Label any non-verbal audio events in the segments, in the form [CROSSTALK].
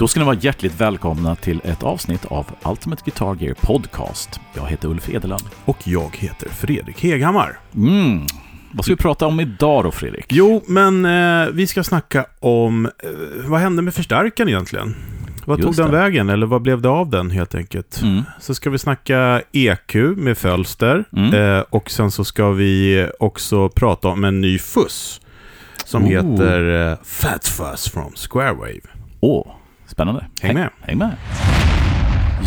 Då ska ni vara hjärtligt välkomna till ett avsnitt av Ultimate Guitar Gear Podcast. Jag heter Ulf Edelund. Och jag heter Fredrik Heghammar. Mm. Vad ska vi prata om idag då, Fredrik? Jo, men eh, vi ska snacka om eh, vad hände med förstärkaren egentligen? Vad Just tog den det. vägen, eller vad blev det av den helt enkelt? Mm. Så ska vi snacka EQ med fölster. Mm. Eh, och sen så ska vi också prata om en ny fuss. Som Oh. heter eh, Fat Fuzz from Squarewave. Åh, spännande. Häng med. Häng med.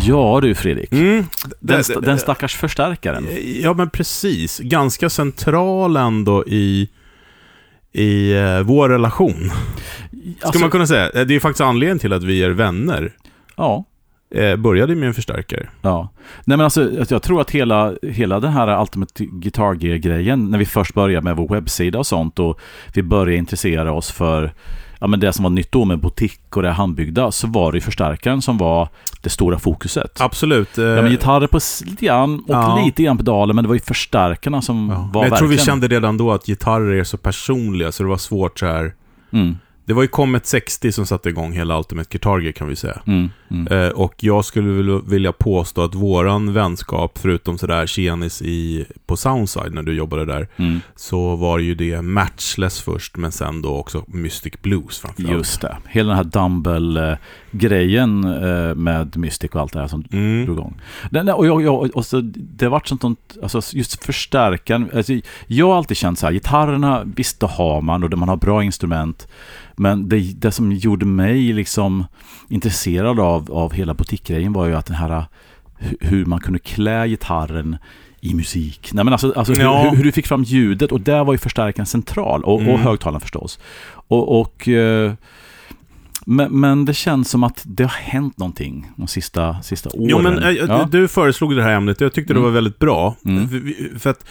Ja du, Fredrik. Mm. Den, sta- den stackars förstärkaren. Ja, men precis. Ganska central ändå i, i eh, vår relation. Ska Alltså, man kunna säga. Det är faktiskt anledningen till att vi är vänner. Ja. Eh, började med en förstärkare. Ja. Nej men alltså, jag tror att hela, hela den här Ultimate Guitar Gear-grejen, när vi först började med vår webbsida och sånt och vi började intressera oss för ja, men det som var nytt då med butik och det handbyggda, så var det ju förstärkaren som var det stora fokuset. Absolut. Eh, Ja, men gitarrer på lite grann och Ja. lite grann pedaler, men det var ju förstärkarna som ja. var Men jag tror verkligen... vi kände redan då att gitarrer är så personliga så det var svårt så här. Mm, Det var ju Comet 60 som satte igång hela Ultimate Guitar Gear kan vi säga. mm, mm. Eh, och jag skulle vilja påstå att våran vänskap, förutom sådär tjenis i, på Soundside när du jobbade där, Mm. så var ju det Matchless först, men sen då också Mystic Blues framförallt. Just det. Hela den här Dumble-grejen eh, med Mystic och allt det här som Mm. drog igång. Och jag, jag, och så, det har varit sånt, alltså just förstärkaren. Alltså, jag har alltid känt så här, gitarrerna, visst då har man och man har bra instrument. Men det, det som gjorde mig liksom intresserad av, av hela butikgrejen var ju att den här hu- hur man kunde klä gitarren i musik. Nej, men alltså, alltså Ja. hur, hur, du fick fram ljudet och där var ju förstärkaren central och, Mm. och högtalaren förstås. Och, och eh, men, men det känns som att det har hänt någonting de sista, sista åren. Jo, men eh, ja. du föreslog det här ämnet och jag tyckte det Mm. var väldigt bra. Mm. För, för att,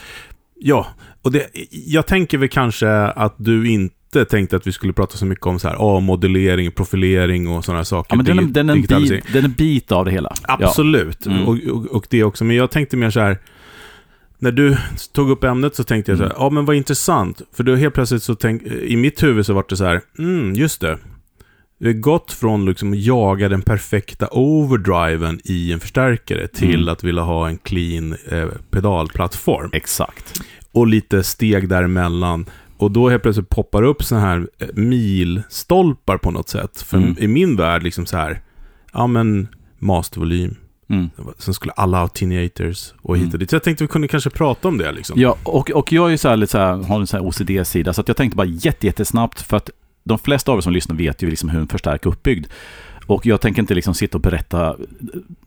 ja, och det, jag tänker väl kanske att du inte tänkte att vi skulle prata så mycket om så här, ah, modellering, profilering och sådana saker. ja, men den, är, den, är en bit, den är en bit av det hela. Absolut, Mm. och, och, och det också. Men jag tänkte mer så här, när du tog upp ämnet så tänkte jag så här, Mm. ja men vad intressant. För då helt plötsligt så tänk, i mitt huvud så var det så här, mm, just det. Vi har gått från liksom att jaga den perfekta overdriven i en förstärkare till Mm. att vilja ha en clean eh, pedalplattform. Ja, exakt. Och lite steg däremellan. Och då helt plötsligt poppar upp sådana här eh, milstolpar på något sätt. För Mm. i min värld liksom så här, ja men mastervolym. Mm. Sen skulle alla ha teenagers och hit Mm. och dit. Så jag tänkte vi kunde kanske prata om det liksom. Ja, och, och jag är ju så här, lite så här, har en sån här OCD-sida, så jag tänkte bara jätte, jättesnabbt, för att de flesta av er som lyssnar vet ju liksom hur en förstärkare är uppbyggd. Och jag tänker inte liksom sitta och berätta,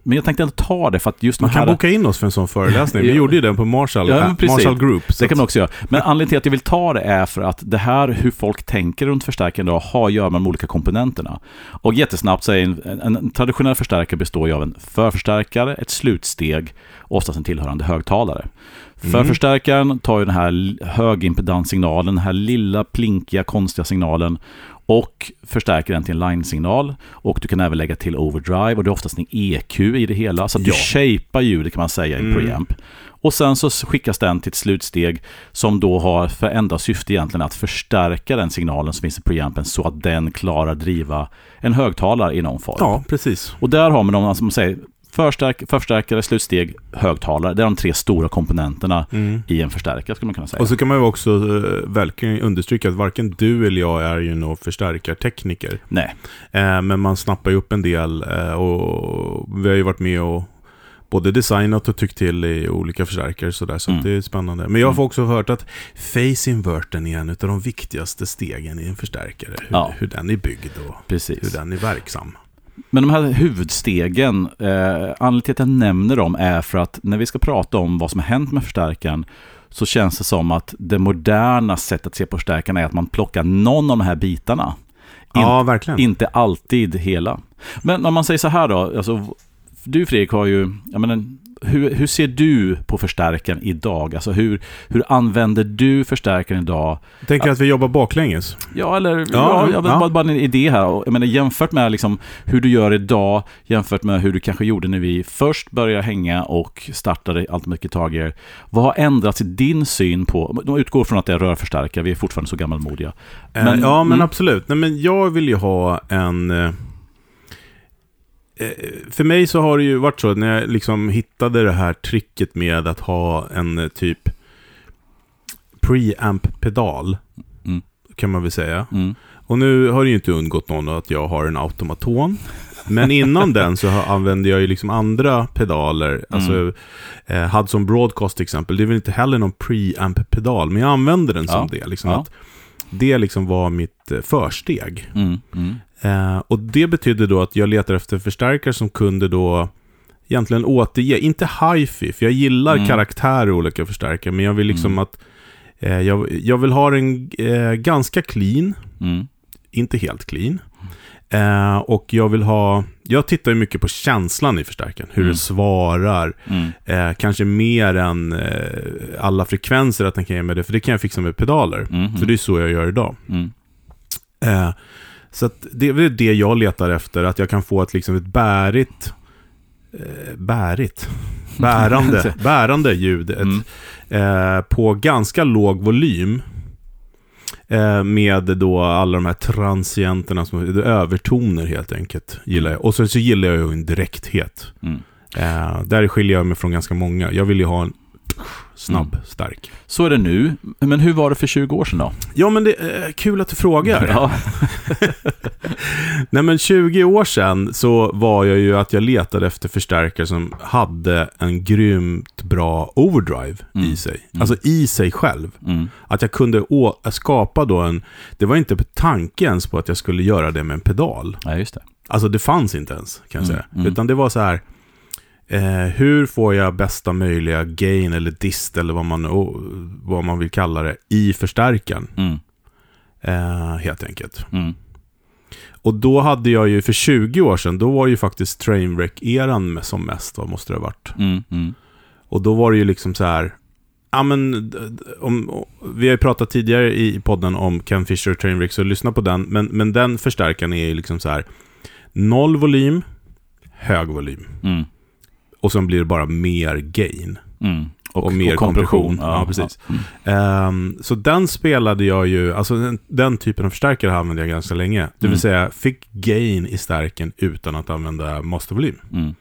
men jag tänkte ändå ta det för att just Man kan här... boka in oss för en sån föreläsning. Vi gjorde ju den på Marshall, Ja, äh. Marshall Group. Det kan man också göra. Men anledningen till att jag vill ta det är för att det här, hur folk tänker runt förstärkaren idag, har att göra med de olika komponenterna. Och jättesnabbt så är en, en, traditionell förstärkare består ju av en förförstärkare, ett slutsteg och oftast en tillhörande högtalare. Mm. Förförstärkaren tar ju den här högimpedanssignalen, den här lilla plinkiga konstiga signalen och förstärker den till en line-signal. Och du kan även lägga till overdrive och det är oftast en EQ i det hela. Så att du Ja. shapear ljudet kan man säga i Mm. preamp. Och sen så skickas den till ett slutsteg som då har för enda syfte egentligen att förstärka den signalen som finns i preampen så att den klarar driva en högtalare i någon form. Ja, precis. Och där har man alltså man säger, förstärk, förstärkare, slutsteg, högtalare. Det är de tre stora komponenterna Mm. i en förstärkare skulle man kunna säga. Och så kan man ju också uh, verkligen understryka att varken du eller jag är ju någon förstärkartekniker. Nej, Eh, men man snappar ju upp en del eh, och vi har ju varit med och både designat och tyckt till i olika förstärkare så, där, så Mm. det är spännande. Men jag har Mm. också hört att face inverten är en av de viktigaste stegen i en förstärkare. Hur, Ja. hur den är byggd och hur precis. den är verksam. Men de här huvudstegen, eh, anledningen till att jag nämner dem är för att när vi ska prata om vad som har hänt med förstärkaren så känns det som att det moderna sättet att se på förstärkaren är att man plockar någon av de här bitarna. In, Ja, verkligen. Inte alltid hela. Men om man säger så här då, alltså, du Fredrik har ju, jag menar, hur, hur ser du på förstärkaren idag? Alltså hur, hur använder du förstärkaren idag? Jag tänker att vi jobbar baklänges. Ja, eller ja, Ja, jag ja. Bara, bara en idé här. Jag menar, jämfört med liksom hur du gör idag, jämfört med hur du kanske gjorde när vi först började hänga och startade Ultimate Guitar Gear. Vad har ändrats i din syn på, de utgår från att det är rörförstärkare, vi är fortfarande så gammalmodiga. Eh, Men- ja, men mm. absolut. Nej, men jag vill ju ha en... eh, för mig så har det ju varit så att när jag liksom hittade det här tricket med att ha en eh, typ preamp-pedal, Mm. kan man väl säga. Mm. Och nu har det ju inte undgått någon att jag har en automaton. Men innan den så använde jag ju liksom andra pedaler. Alltså eh, Hudson Broadcast till exempel. Det är väl inte heller någon preamp-pedal, men jag använde den som Ja. det. Liksom Ja. att det liksom var mitt eh, försteg. Mm. Mm. Eh, och det betydde då att jag letar efter förstärkare som kunde då egentligen återge, inte hi-fi, för jag gillar Mm. karaktärer i olika förstärkare, men jag vill liksom Mm. att eh, jag, jag vill ha den eh, ganska clean, Mm. inte helt clean. Eh, och jag vill ha, jag tittar ju mycket på känslan i förstärkaren, hur Mm. det svarar, Mm. eh, kanske mer än eh, alla frekvenser att den kan ge mig det, för det kan jag fixa med pedaler. Mm. För det är så jag gör idag. Så det är det jag letar efter, att jag kan få ett, liksom ett bärigt, eh, bärigt, [LAUGHS] bärande, [LAUGHS] bärande ljud ett, Mm. eh, på ganska låg volym. Eh, med då alla de här transienterna, som, övertoner helt enkelt, gillar jag. Och så, så gillar jag ju en direkthet. Mm. Eh, där skiljer jag mig från ganska många. Jag vill ju ha en snabb, Mm. stark. Så är det nu. Men hur var det för 20 år sedan då? Ja, men det är kul att du frågar. Ja. [LAUGHS] Nej men 20 år sedan så var jag ju att jag letade efter förstärkare som hade en grymt bra overdrive Mm. i sig. Mm. Alltså i sig själv. Mm. Att jag kunde skapa då en... Det var inte tanke ens på att jag skulle göra det med en pedal. ja, just det. Alltså det fanns inte ens kan jag Mm, säga. mm. Utan det var så här... Eh, hur får jag bästa möjliga gain eller dist eller vad man, vad man vill kalla det i förstärkaren. Mm. Eh, helt enkelt. Mm. Och då hade jag ju, för 20 år sedan, då var ju faktiskt Trainwreck-eran som mest, vad måste det ha varit. Mm. Mm. Och då var det ju liksom så här, ja men, om, vi har ju pratat tidigare i podden om Ken Fisher och Trainwreck, så lyssna på den. Men, men den förstärkaren är ju liksom så här, noll volym, hög volym. Och sen blir det bara mer gain. Mm. Och, Och mer kompression. Ja, precis. Ja. Mm. Ehm, så den spelade jag ju, alltså den, den typen av förstärkare använde jag ganska länge. Det vill Mm. säga, fick gain i stärken utan att använda mastervolym. Mm.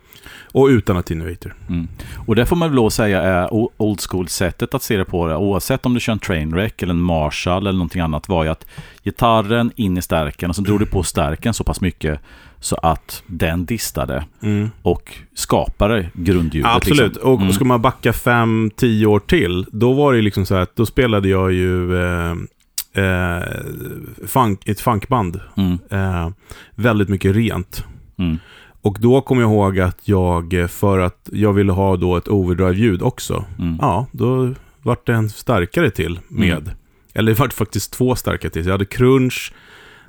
Och utan att innovator. Mm. Och det får man väl säga är old school-sättet att se det på det. Oavsett om du kör en Trainwreck eller en Marshall eller någonting annat var ju att gitarren in i stärken och så drog du på stärken så pass mycket så att den distade Mm. och skapade grundljudet. Absolut. Liksom. Och Mm. ska man backa fem, tio år till, då var det liksom så här att då spelade jag ju eh, eh, funk, ett funkband. Mm. Eh, väldigt mycket rent. Mm. Och då kommer jag ihåg att jag, eh, för att jag ville ha då ett overdrive-ljud också, Mm. ja, då vart det en starkare till med. Eller det vart faktiskt två starkare till. Så jag hade crunch,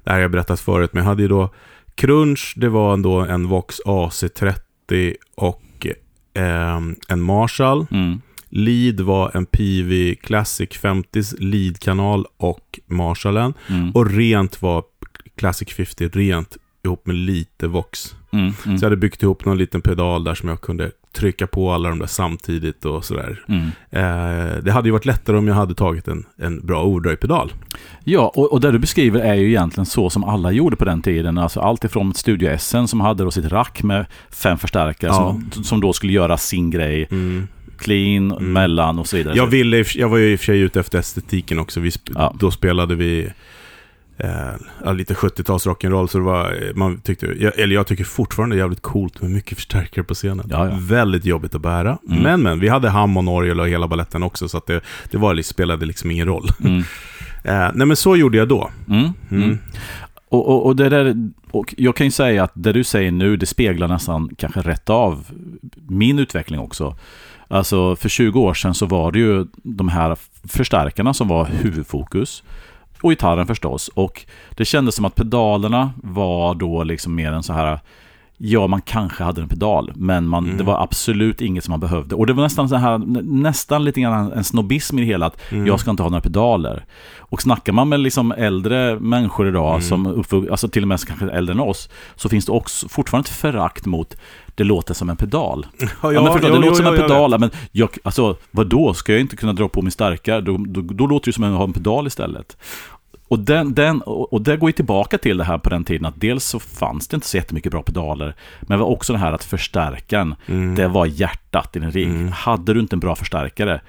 det här har jag berättat förut, men jag hade ju då crunch, det var ändå en Vox AC30 och eh, en Marshall. Mm. Lead var en PV Classic 50s lead-kanal och Marshallen. Mm. Och rent var Classic 50 rent ihop med lite Vox. Mm. Mm. Så jag hade byggt ihop någon liten pedal där som jag kunde trycka på alla de där samtidigt och sådär. Mm. Eh, det hade ju varit lättare om jag hade tagit en, en bra overdrive-pedal. Ja, och, och det du beskriver är ju egentligen så som alla gjorde på den tiden. Alltså allt ifrån Studio SN som hade då sitt rack med fem förstärkare Ja. som, som då skulle göra sin grej. Mm. Clean, Mm. mellan och så vidare. Jag, ville, jag var ju i och för sig ute efter estetiken också. Vi Ja. Då spelade vi eh, lite 70-tals rock'n'roll. Så det var, man tyckte, jag, eller jag tycker fortfarande det är jävligt coolt med mycket förstärkare på scenen. Ja, ja. Väldigt jobbigt att bära. Mm. Men, men, vi hade Hammond, orgel och hela balletten också. Så att det, det var, liksom- spelade liksom ingen roll. Mm. [LAUGHS] Eh, nej men så gjorde jag då. Mm. Mm. Mm. Och, och, och, det där, och jag kan ju säga att det du säger nu, det speglar nästan kanske rätt av min utveckling också. Alltså för 20 år sedan så var det ju de här förstärkarna som var huvudfokus. Och gitarren förstås. Och det kändes som att pedalerna var då liksom mer en så här Ja, man kanske hade en pedal, men man, Mm. det var absolut inget som man behövde. Och det var nästan så här, nä- nästan lite grann en snobbism i det hela, att Mm. jag ska inte ha några pedaler. Och snackar man med liksom äldre människor idag, Mm. som uppvux, alltså till och med kanske äldre än oss, så finns det också fortfarande ett förakt mot det låter som en pedal. [LAUGHS] Ja, men förstå, det låter som en pedal, men jag, alltså, vad då Ska jag inte kunna dra på min starkare? Då, då, då låter det som att jag har en pedal istället. Och, den, den, och, det går ju tillbaka till det här på den tiden att dels så fanns det inte så jättemycket bra pedaler, men var också det här att förstärkaren, Mm. det var hjärtat i din rigg. Mm. Hade du inte en bra förstärkare,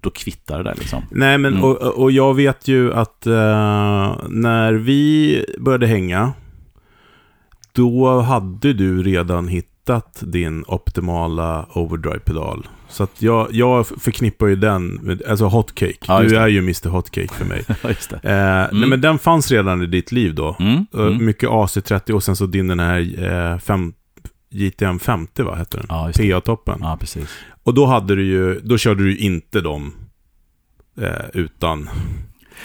då kvittar det där liksom. Nej, men Mm. och, och jag vet ju att eh, när vi började hänga, då hade du redan hittat din optimala overdrive-pedal. Så att jag, jag förknippar ju den med, alltså hotcake. Ja, du är ju Mr Hotcake för mig. [LAUGHS] Ja, det. Eh, nej, men den fanns redan i ditt liv då. Mm, Eh, mm. Mycket AC30 och sen så din den här eh, fem, JTM 50 va, hette den? Ja. PA-toppen. Ja, precis. Och då hade du ju, då körde du inte dem eh, utan,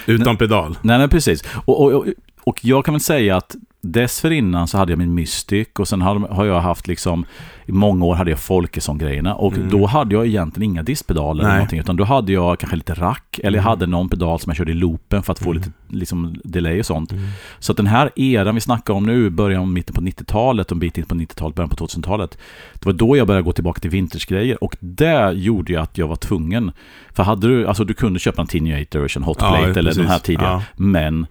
utan pedal. Nej, nej precis. Och, och, och, och jag kan väl säga att dessförinnan så hade jag min Mystic och sen har, jag haft liksom i många år hade jag Folkesson-grejerna och Mm. då hade jag egentligen inga diskpedaler eller någonting utan då hade jag kanske lite rack eller jag Mm. hade någon pedal som jag körde i loopen för att få Mm. lite liksom, delay och sånt. Mm. Så att den här eran vi snackar om nu, början mitten på 90-talet och en bit in på 90-talet, början på 2000-talet. Det var då jag började gå tillbaka till vintagegrejer och det gjorde ju att jag var tvungen. För hade du, alltså du kunde köpa en Tiniator, en Hot Ja, Plate eller den här tidiga. Ja. Men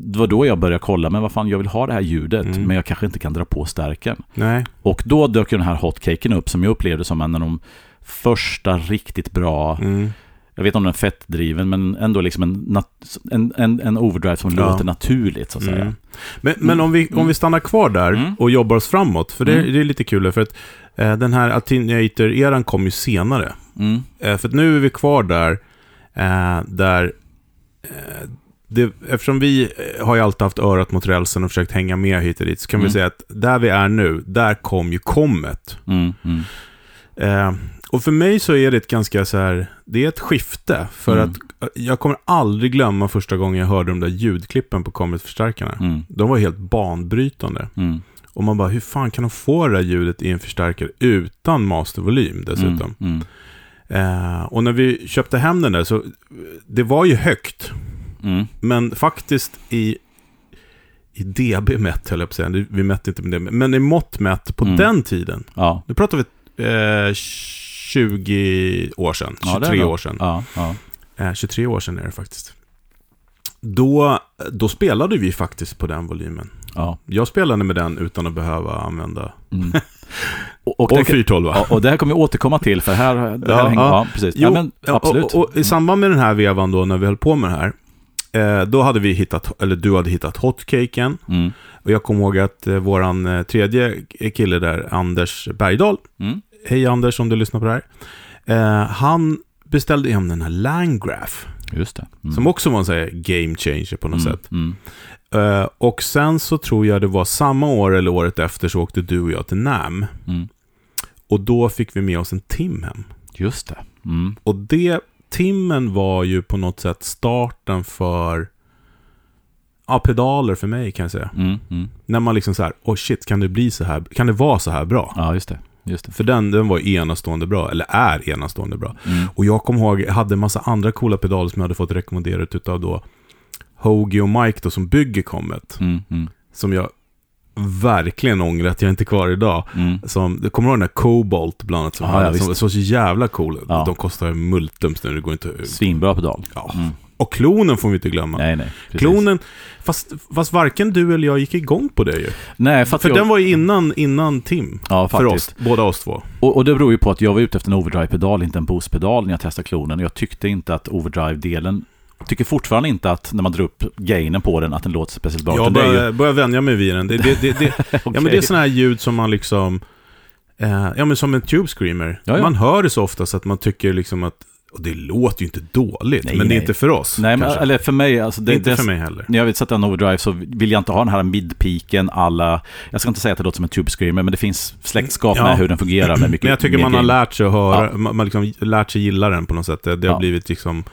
det var då jag började kolla, men vad fan, jag vill ha det här ljudet, Mm. men jag kanske inte kan dra på stärken. Nej. Och då dök ju den här hotcaken upp som jag upplevde som en av de första riktigt bra, Mm. jag vet inte om den är fettdriven, men ändå liksom en, en, en, en overdrive som Ja. låter naturligt så att säga. Mm. Men, men om, vi, om vi stannar kvar där Mm. och jobbar oss framåt, för det, Mm. det är lite kul, för att eh, den här Attenuator-eran kom ju senare. Mm. Eh, för att nu är vi kvar där, eh, där eh, det, eftersom vi eh, har ju alltid haft örat mot rälsen och försökt hänga med hit och dit, så kan Mm. vi säga att där vi är nu, där kom ju kommet. Mm. Mm. Eh, och för mig så är det ett ganska så här, det är ett skifte. För Mm. att eh, jag kommer aldrig glömma första gången jag hörde de där ljudklippen på Comet-förstärkarna. Mm. De var helt banbrytande. Mm. Och man bara, hur fan kan de få det där ljudet i en förstärkare utan mastervolym dessutom? Eh, och när vi köpte hem den där så, det var ju högt. Mm. Men faktiskt i, i dB mätt, höll jag på att säga. Vi mätte inte med det, men i mått mätt på Mm. den tiden. Ja. Nu pratar vi eh, 20 år sedan, Ja, det är 23 bra. år sedan. Ja. Ja. Eh, 23 år sedan är det faktiskt. Då, då spelade vi faktiskt på den volymen. ja. Jag spelade med den utan att behöva använda... Mm. Och, [LAUGHS] och, Och det, 412 va? ja, och det här kommer vi återkomma till, för här, det här Ja, hänger, ja. ja, precis. Jo, ja, men, ja, absolut. Och, och, I samband med den här vevan då, när vi höll på med det här, eh, då hade vi hittat, eller du hade hittat hotcaken. Mm. Och jag kommer ihåg att eh, våran eh, tredje kille där, Anders Bergdahl, Mm. hej Anders om du lyssnar på det här, eh, han beställde hem den här Landgraph, Just det. Mm. som också var en sån här game changer på något mm. sätt. Mm. Och sen så tror jag det var samma år eller året efter så åkte du och jag till NAM. Mm. Och då fick vi med oss en Tim hem. Just det. Och det, Timmen var ju på något sätt starten för ja, pedaler för mig kan jag säga. Mm. Mm. När man liksom så här, oh shit, kan det bli så här, kan det vara så här bra? Ja, just det. Just det. För den, den var enastående bra, eller är enastående bra. Mm. Och jag kommer ihåg, jag hade en massa andra coola pedaler som jag hade fått rekommenderat utav då Hoagie och Mike då som bygger Comet. Mm. Mm. Som jag verkligen ångrar att jag inte är kvar idag. Mm. Som, du kommer ihåg den där Cobalt bland annat som, hade, ja, som såg så jävla cool. Ja. De kostar multums nu, det går inte Svinbra pedal. Ja. Mm. Och klonen får vi inte glömma. Nej, nej. precis. klonen, fast, fast varken du eller jag gick igång på det ju. Nej, för jag... den var ju innan, innan Tim. Ja, för oss, båda oss två. Och, och det beror ju på att jag var ute efter en overdrive-pedal, inte en boost-pedal när jag testade klonen. Jag tyckte inte att overdrive-delen... Tycker fortfarande inte att när man drar upp gainen på den att den låter speciellt bra. Jag är ju- börjar, börjar vänja mig vid den. Det, det, det, det, [LAUGHS] ja, men det är sådana här ljud som man liksom... Eh, ja, men som en tube screamer. Ja, ja. Man hör det så ofta så att man tycker liksom att... Och det låter ju inte dåligt, Nej, men det är nej. inte för oss. Nej, men, eller för mig, alltså det, inte det, för mig heller. När jag vill sätta en overdrive så vill jag inte ha den här mid-peaken alla... Jag ska inte säga att det låter som en tube screamer, men det finns släktskap Ja. med hur den fungerar med [CLEARS THROAT] mycket Men jag tycker man har lärt sig att höra, Ja. man, liksom lärt sig gilla den på något sätt. Det, det har Ja. blivit liksom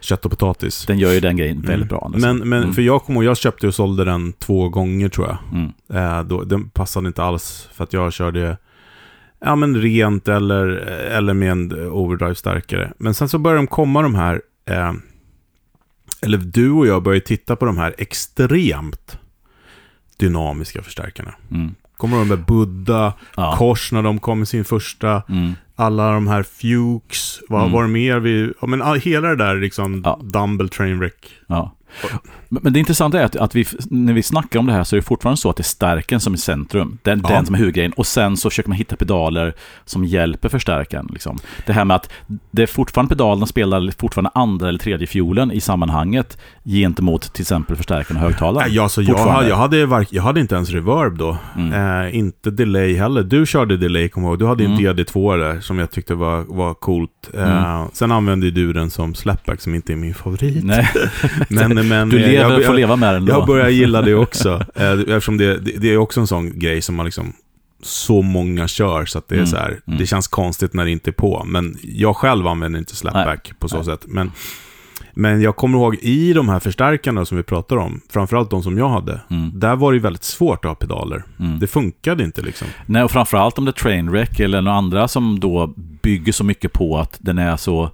kött och potatis. Den gör ju den grejen väldigt bra. alltså. Men, men Mm. för jag kommer ihåg, jag köpte och sålde den två gånger tror jag. Mm. Eh, då, den passade inte alls för att jag körde ja, men rent eller, eller med en overdrive starkare. Men sen så började de komma de här, eh, eller du och jag började titta på de här extremt dynamiska förstärkarna. Mm. Kommer de med Buddha, Ja. Kors när de kom med sin första, Mm. alla de här Fuchs, vad Mm. var det mer vi, ja men hela det där liksom Ja. Dumble Trainwreck. Ja. Men det intressanta är att, att vi, när vi snackar om det här så är det fortfarande så att det är stärken som är centrum. Den, Ja. den som är huvudgrejen. Och sen så försöker man hitta pedaler som hjälper förstärkaren. Liksom. Det här med att det är fortfarande pedalerna spelar fortfarande andra eller tredje fiolen i sammanhanget gentemot till exempel förstärkaren och högtalaren. Ja, så jag, hade- jag, hade, jag hade inte ens reverb då. Mm. Eh, inte delay heller. Du körde delay, kommer ihåg. Du hade en Mm. DD2 där som jag tyckte var, var coolt. Eh, Sen använde du den som slapback som inte är min favorit. Nej, [LAUGHS] Men, [LAUGHS] men, du eh, lever jag, får leva med den då. jag börjar gilla det också. Eh, eftersom det, det, det är också en sån grej som man liksom så många kör så att det är Mm, så här, mm. det känns konstigt när det inte är på. Men jag själv använder inte slapback på så Nej. sätt. Men, men jag kommer ihåg i de här förstärkarna som vi pratar om, framförallt de som jag hade, Mm. där var det väldigt svårt att ha pedaler. Mm. Det funkade inte liksom. Nej, och framförallt om det är Trainwreck eller några andra som då bygger så mycket på att den är så...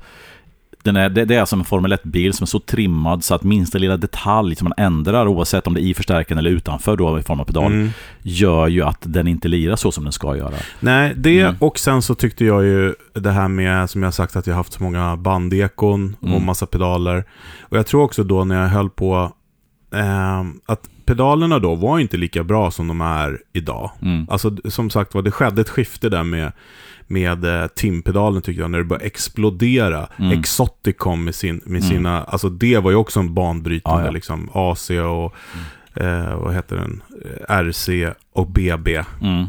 Den är, det, det är som en Formel 1-bil som är så trimmad så att minsta lilla detalj som man ändrar, oavsett om det är i förstärkaren eller utanför då i form av pedal, Mm. gör ju att den inte lirar så som den ska göra. Nej, det Mm. och sen så tyckte jag ju det här med, som jag sagt, att jag haft så många bandekon och Mm. massa pedaler. Och jag tror också då när jag höll på, ehm, att pedalerna då var inte lika bra som de är idag. Mm. Alltså som sagt var, det skedde ett skifte där med, med eh, timpedalen tyckte jag, när det började explodera. Mm. Exotic kom med, sin, med Mm. sina, alltså det var ju också en banbrytande, Ja, ja. liksom AC och, eh, vad heter den, Eh, RC och BB. Mm.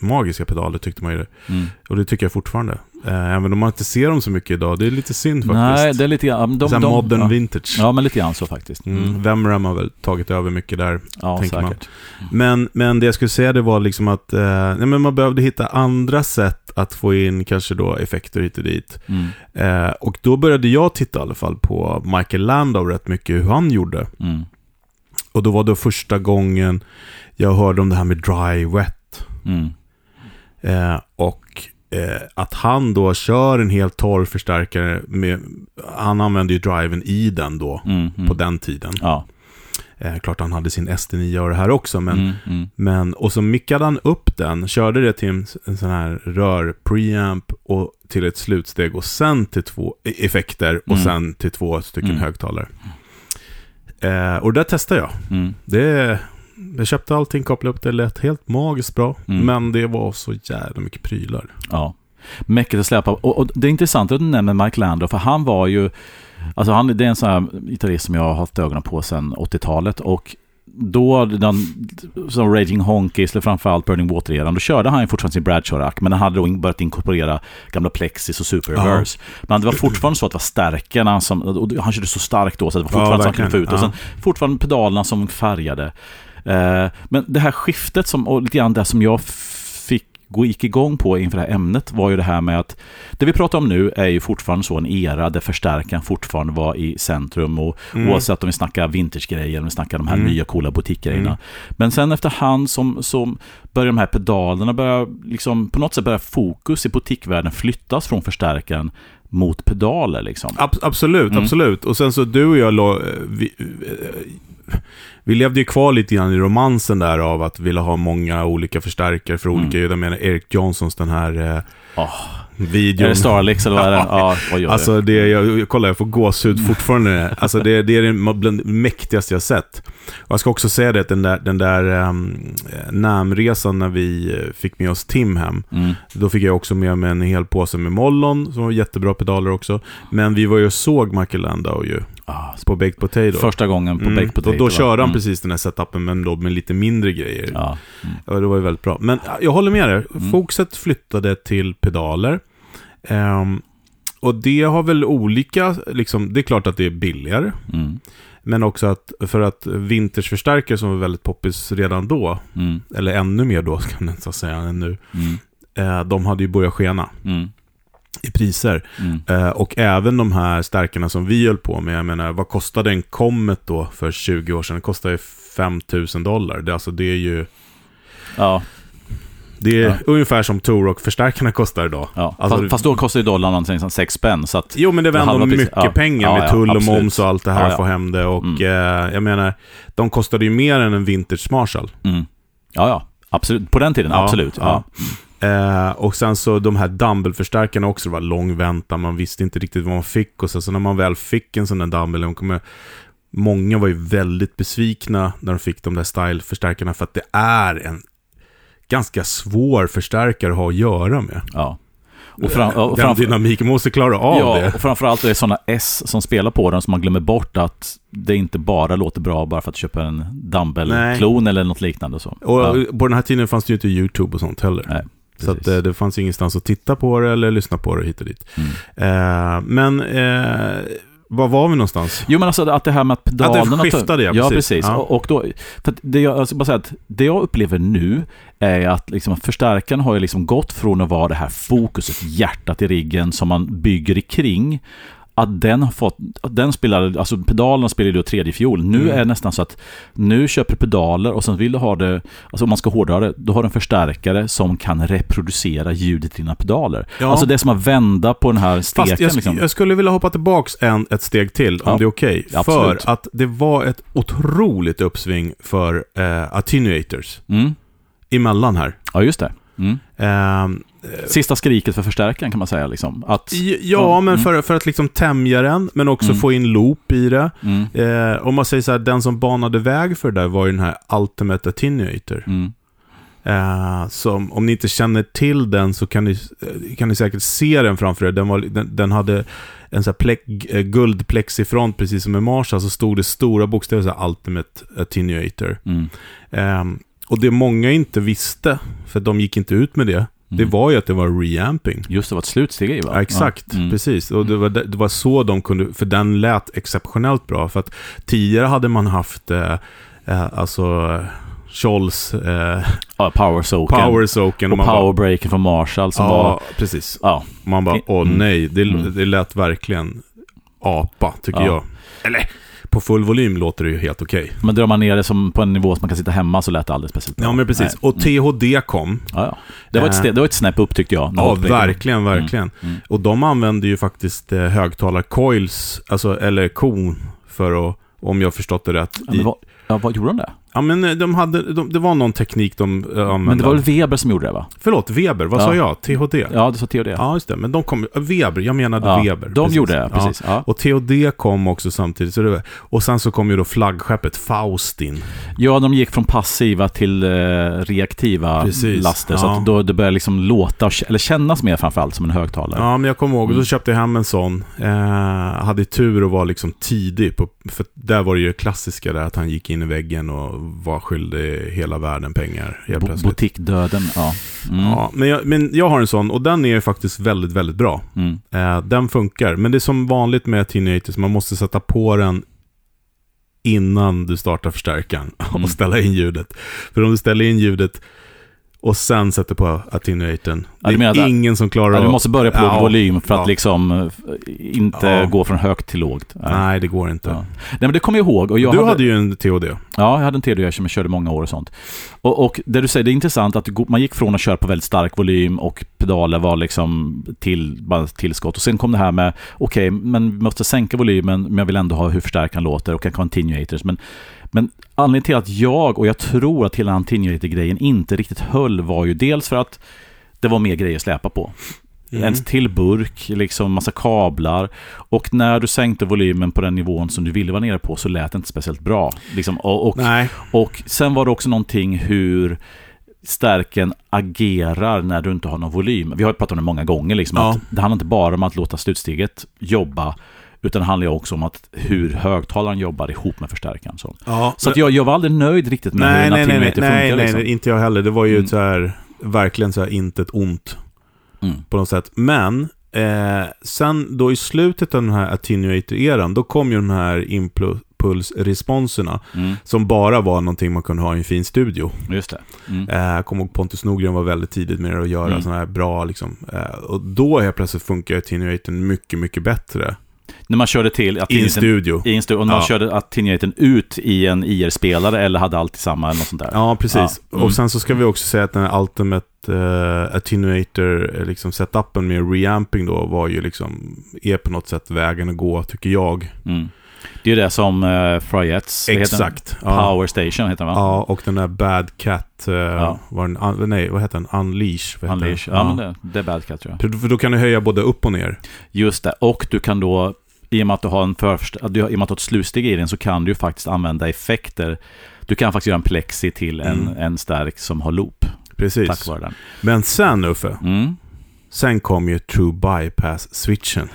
Magiska pedaler tyckte man ju. Mm. Och det tycker jag fortfarande. Eh, även om man inte ser dem så mycket idag. Det är lite synd faktiskt. Nej, det är lite grann... De, de, modern ja. vintage. ja, men lite grann så faktiskt. Mm. Mm. Vemram har väl tagit över mycket där. Ja, tänker man. säkert. Men, men det jag skulle säga det var liksom att eh, nej, men man behövde hitta andra sätt att få in kanske då effekter hit och dit. Mm. Eh, och då började jag titta i alla fall på Michael Landau rätt mycket hur han gjorde. Mm. Och då var det första gången jag hörde om det här med dry wet. Mm. Eh, och eh, att han då kör en helt torr förstärkare med, han använde ju driven i den då, Mm. Mm. på den tiden. Ja. Eh, klart han hade sin SD9 och det här också, men, mm. Mm. men och så mickade han upp den, körde det till en, en sån här rör preamp och till ett slutsteg och sen till två e- effekter och Mm. sen till två stycken Mm. högtalare. Eh, och det testade jag. Det, jag köpte allting, kopplade upp det, lät helt magiskt bra. Mm. Men det var så jävla mycket prylar. Ja. Mäckigt att släppa. Och, och det är intressant att du nämner Mike Landau, för han var ju... Alltså han, det är en sån här gitarrist som jag har haft ögonen på sedan 80-talet. Och då, den, som Raging Honkies, eller framförallt Burning Water-eran, då körde han fortfarande sin Bradshaw-rack, men han hade då börjat inkorporera gamla Plexis och Super Ja. Reverse. Men det var fortfarande så att det var stärkarna som, och han körde så starkt då, så det var Ja, fortfarande så han kunde få ut. Och sen fortfarande pedalerna som färgade. Eh, men det här skiftet, som, och lite grann det som jag fick gå, gick igång på inför det här ämnet var ju det här med att det vi pratar om nu är ju fortfarande så en era där förstärkaren fortfarande var i centrum och Mm. oavsett om vi snackar vintage-grejer eller om vi snackar de här Mm. nya coola butikgrejerna. Mm. Men sen efterhand som, som börjar de här pedalerna börja, liksom, på något sätt börjar fokus i butikvärlden flyttas från förstärkaren mot pedaler liksom. Ab- absolut, Mm. absolut. Och sen så du och jag, eh, vi, eh, vi levde ju kvar lite grann i romansen där av att vilja ha många olika förstärkare för olika ljud. Jag menar Eric Johnsons den här eh, Åh, videon. är det Starlix eller vad är det? [LAUGHS] Ja, vad gör Alltså det, jag, jag kollar, jag får gåshud fortfarande. [LAUGHS] Alltså det, det är bland det mäktigaste jag sett. Och jag ska också säga det att den där, den där um, namnresan när vi eh, fick med oss Tim hem. Mm. Då fick jag också med mig en hel påse med Mollon, som var jättebra pedaler också. Men vi var ju och såg Michael Landau ju, Ah, på Baked Potato. första gången på Mm, Baked Potato. och då körde han Mm. precis den här setupen, men då med lite mindre grejer. Ja. Mm. Ja, det var ju väldigt bra. Men ja, jag håller med dig. Mm. Fokuset flyttade till pedaler. Ehm, och det har väl olika, liksom, det är klart att det är billigare. Mm. Men också att för att vintersförstärkare som var väldigt poppis redan då, Mm. eller ännu mer då ska man nästan säga än nu, eh, de hade ju börjat skena Mm. I priser. Mm. Eh, och även de här stärkarna som vi höll på med, jag menar, vad kostade en Comet då för 20 år sedan? Det kostade ju 5000 dollar. Det, alltså, det är ju Ja, det är Ja. ungefär som Torok-förstärkarna kostar idag. ja. Alltså, fast, fast då kostar ju dollarn någonting som 6 spänn. Så att, Jo, men det var ändå mycket Ja. pengar med tull och absolut. moms och allt det här Ja, få hem det. Och Mm. eh, jag menar, de kostade ju mer än en vintage Marshall. mm. Ja, ja. Absolut. På den tiden, absolut. Eh, och sen så de här dumbbellförstärkarna också, det var lång väntan, man visste inte riktigt vad man fick. Och sen så när man väl fick en sån där dumbbell, de kommer, många var ju väldigt besvikna när de fick de där styleförstärkarna för att det är en ganska svår förstärkare att ha att göra med. Ja. Och fram, och Den framför, dynamiken måste klara av ja, det. och framförallt är det sådana S som spelar på den som man glömmer bort att det inte bara låter bra bara för att köpa en dumbbell-klon eller något liknande. Så. Och ja, på den här tiden fanns det ju inte YouTube och sånt heller. nej, så att, precis. eh, det fanns ingenstans att titta på det eller lyssna på det hit och dit. Mm. Eh, men, eh, var var vi någonstans? Jo men alltså att det här med att pedalerna... skiftade, ja, ja precis. precis. Ja. Och, och då, för att det, jag, bara säga att det jag upplever nu är att liksom att förstärkaren har ju liksom gått från att vara det här fokuset, hjärtat i riggen som man bygger kring att den har fått, att den spelar, alltså pedalerna spelar ju då tredje fiol. Nu Mm. är det nästan så att nu köper pedaler och sen vill du ha det, alltså om man ska hårdra det, då har du en förstärkare som kan reproducera ljudet i dina pedaler. Ja. Alltså det är som att vända på den här steken. Fast jag, liksom. jag skulle vilja hoppa tillbaks en, ett steg till, om Ja. det är okej. Absolut. För att det var ett otroligt uppsving för eh, attenuators Mm. emellan här. Ja, just det. Mm. Ehm, Sista skriket för förstärkaren kan man säga. Liksom. Att, ja, men Mm. för, för att liksom tämja den, men också Mm. få in loop i det. mm, Eh, om man säger så här, den som banade väg för det där var ju den här Ultimate Attenuator. mm, Eh, som, om ni inte känner till den så kan ni, eh, kan ni säkert se den framför er. Den, var, den, den hade en sån här plex, eh, guldplexifront, precis som med Marshall, så stod det stora bokstäver så här Ultimate Attenuator. mm, Ehm, och det många inte visste, för de gick inte ut med det, det mm. var ju att det var reamping. Just det, var ett slutsteg i va? Ja, exakt, Ja. Mm. precis. Och det var, det var så de kunde, för den lät exceptionellt bra. För att tidigare hade man haft, eh, eh, alltså, Scholls eh, Ja, power soaken. power soaken. och bara- powerbreaken från Marshall som ja, var... precis. Ja, Man bara, åh Mm. nej, det, Mm. det lät verkligen apa, tycker Ja. jag. Eller, på full volym låter det ju helt okej. men drar man ner det som på en nivå som man kan sitta hemma så lät det aldrig speciellt. Ja, men precis. Nej. Och THD kom. Ja, ja. Det, var ett Eh. det var ett snäpp upp tyckte jag. Ja, verkligen, verkligen. Mm. Och de använde ju faktiskt eh, högtalar-coils, alltså, eller kon, för att, om jag förstått det rätt. Ja, ja, vad gjorde de det? Ja, men eh, de hade, de, det var någon teknik de eh, använde. Men det var väl Weber som gjorde det va? Förlåt, Weber, vad Ja. sa jag? THD? Ja, det sa det. Ja, just det. Men de kom, eh, Weber, jag menade Ja, Weber. De precis. gjorde det, precis. Ja. Och THD kom också samtidigt. Så det och sen så kom ju då flaggskeppet Faustin. Ja, de gick från passiva till eh, reaktiva Precis, laster. Så att då det började liksom låta, eller kännas mer framförallt som en högtalare. Ja, men jag kommer ihåg, Mm. då köpte jag hem en sån. Eh, hade tur och var liksom tidig. På, för där var det ju klassiska där att han gick in i väggen och var skyldig hela världen pengar helt Bo-. Boutiquedöden, ja. Mm. Ja, men jag, men jag har en sån och den är ju faktiskt väldigt, väldigt bra. Mm. Eh, den funkar, men det är som vanligt med Teenagers, man måste sätta på den innan du startar förstärkaren [LAUGHS] Mm. och ställa in ljudet. För om du ställer in ljudet och sen sätter på attenuatorn, Ja, det är att- ingen som klarar Ja, du av- måste börja på Ja, volym för att ja. liksom eh, inte Ja. gå från högt till lågt. Nej. Det går inte. Ja. Nej, men det kommer jag ihåg. Och jag du hade, hade ju en THD. Ja, jag hade en TDU som jag körde många år och sånt. Och, och det du säger, det är intressant att man gick från att köra på väldigt stark volym och pedaler var liksom till, bara tillskott. Och sen kom det här med, okej, men vi måste sänka volymen, men jag vill ändå ha hur förstärkaren låter och kanske continuators. Men, men anledningen till att jag, och jag tror att hela continuator-grejen inte riktigt höll, var ju dels för att det var mer grejer att släpa på. Mm. En till burk, liksom massa kablar. Och när du sänkte volymen på den nivån som du ville vara nere på så lät det inte speciellt bra. Liksom, och, och, Nej, och sen var det också någonting hur stärken agerar när du inte har någon volym. Vi har ju pratat om det många gånger. Liksom, Ja. att det handlar inte bara om att låta slutsteget jobba, utan det handlar också om att hur högtalaren jobbar ihop med förstärkaren. Så, ja. så att jag, jag var aldrig nöjd riktigt med nej, hur nej, nej, nej, nej, funkar. nej, liksom. nej, inte jag heller. Det var ju Mm. så här, verkligen så här inte ett ont Mm. på något sätt. Men eh, sen då i slutet av den här attenuator-eran, då kom ju de här impulsresponserna Mm, som bara var någonting man kunde ha i en fin studio. just det. Mm. Eh, kommer ihåg Pontus Norgren var väldigt tidigt med det att göra Mm. sådana här bra liksom. Eh, och då helt plötsligt funkar attenuatorn mycket, mycket bättre. När man körde till I en studio. i en stu- och man Ja. körde attenuatorn ut i en IR-spelare eller hade alltid samma eller något sånt där. Ja, precis. Ja, mm. Och sen så ska vi också säga att den här Ultimate uh, Attenuator, eh, liksom setupen med reamping då, var ju liksom, är på något sätt vägen att gå, tycker jag. Mm. Det är ju det som uh, Fryettes... vad heter? Exakt. Ja. Power Station heter den va? ja, och den där Bad Cat, uh, Ja. var den, un, nej, vad heter den? Unleash. vad Unleash. den? Ja, men det, det är Bad Cat tror jag. För, då kan du höja både upp och ner. Just det. Och du kan då, i och med att du har en först, du, i och med att du har ett slutsteg i den, så kan du ju faktiskt använda effekter. Du kan faktiskt göra en plexi till en, Mm. en stärk som har loop, Precis. tack vare den. Men sen Uffe, Mm. Sen kom ju True Bypass-switchen.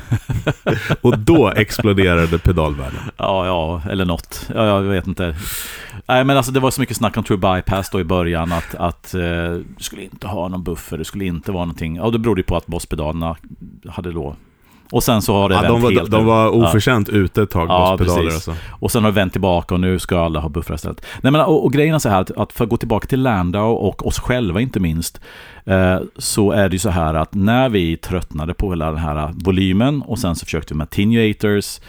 [LAUGHS] och då exploderade pedalvärlden. Ja, ja, eller något. Ja, jag vet inte. Nej, men alltså det var så mycket snack om True Bypass då i början att, att eh, du skulle inte ha någon buffer, det skulle inte vara någonting. Ja, det berodde ju på att bosspedalerna hade då... Och sen så har det Ja, vänt de, var, helt de var Ja. oförtjänt ute ett tag, Ja, precis. alltså. Och sen har det vänt tillbaka och nu ska alla ha buffrar istället. Nej, men, och, och grejen är så här att, att för att gå tillbaka till Landau och oss själva inte minst, eh, så är det ju så här att när vi tröttnade på hela den här volymen och sen så försökte vi med attenuators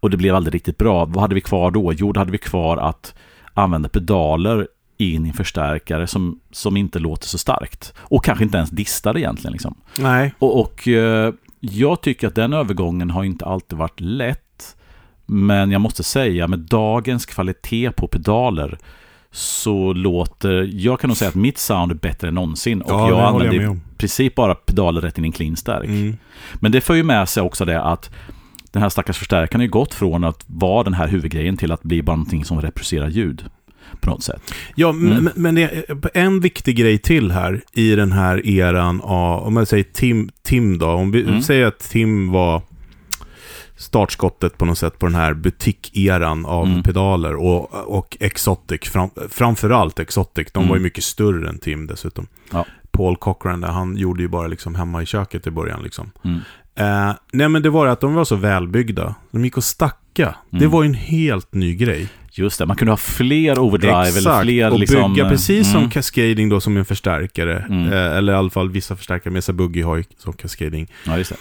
och det blev aldrig riktigt bra. Vad hade vi kvar då? Jo, då hade vi kvar att använda pedaler in i en förstärkare som, som inte låter så starkt. Och kanske inte ens distar egentligen. Liksom. Nej. Och, och eh, jag tycker att den övergången har inte alltid varit lätt. Men jag måste säga, med dagens kvalitet på pedaler så låter... Jag kan nog säga att mitt sound är bättre än någonsin. Och Ja, jag använder jag i princip bara pedaler rätt in i en clean stärk. Mm. Men det för ju med sig också det att den här stackars förstärkaren har ju gått från att vara den här huvudgrejen till att bli bara någonting som reproducerar ljud. På något sätt. Ja, Mm. men, det en viktig grej till här i den här eran av, om jag säger Tim, Tim då, om vi Mm. säger att Tim var startskottet på något sätt på den här butikeran av Mm. pedaler och, och Exotic, fram, framförallt Exotic, de Mm. var ju mycket större än Tim dessutom. Ja. Paul Cochran, där, han gjorde ju bara liksom hemma i köket i början liksom. Mm. Eh, nej men det var att de var så välbyggda, de gick att stacka. Det Mm. var ju en helt ny grej. Just det, man kunde ha fler overdrive eller Exakt, fler och liksom... bygga precis mm. som cascading då som en förstärkare. Mm. Eh, eller i alla fall vissa förstärkare. Mesa Boogie har ju som cascading. Ja, just det.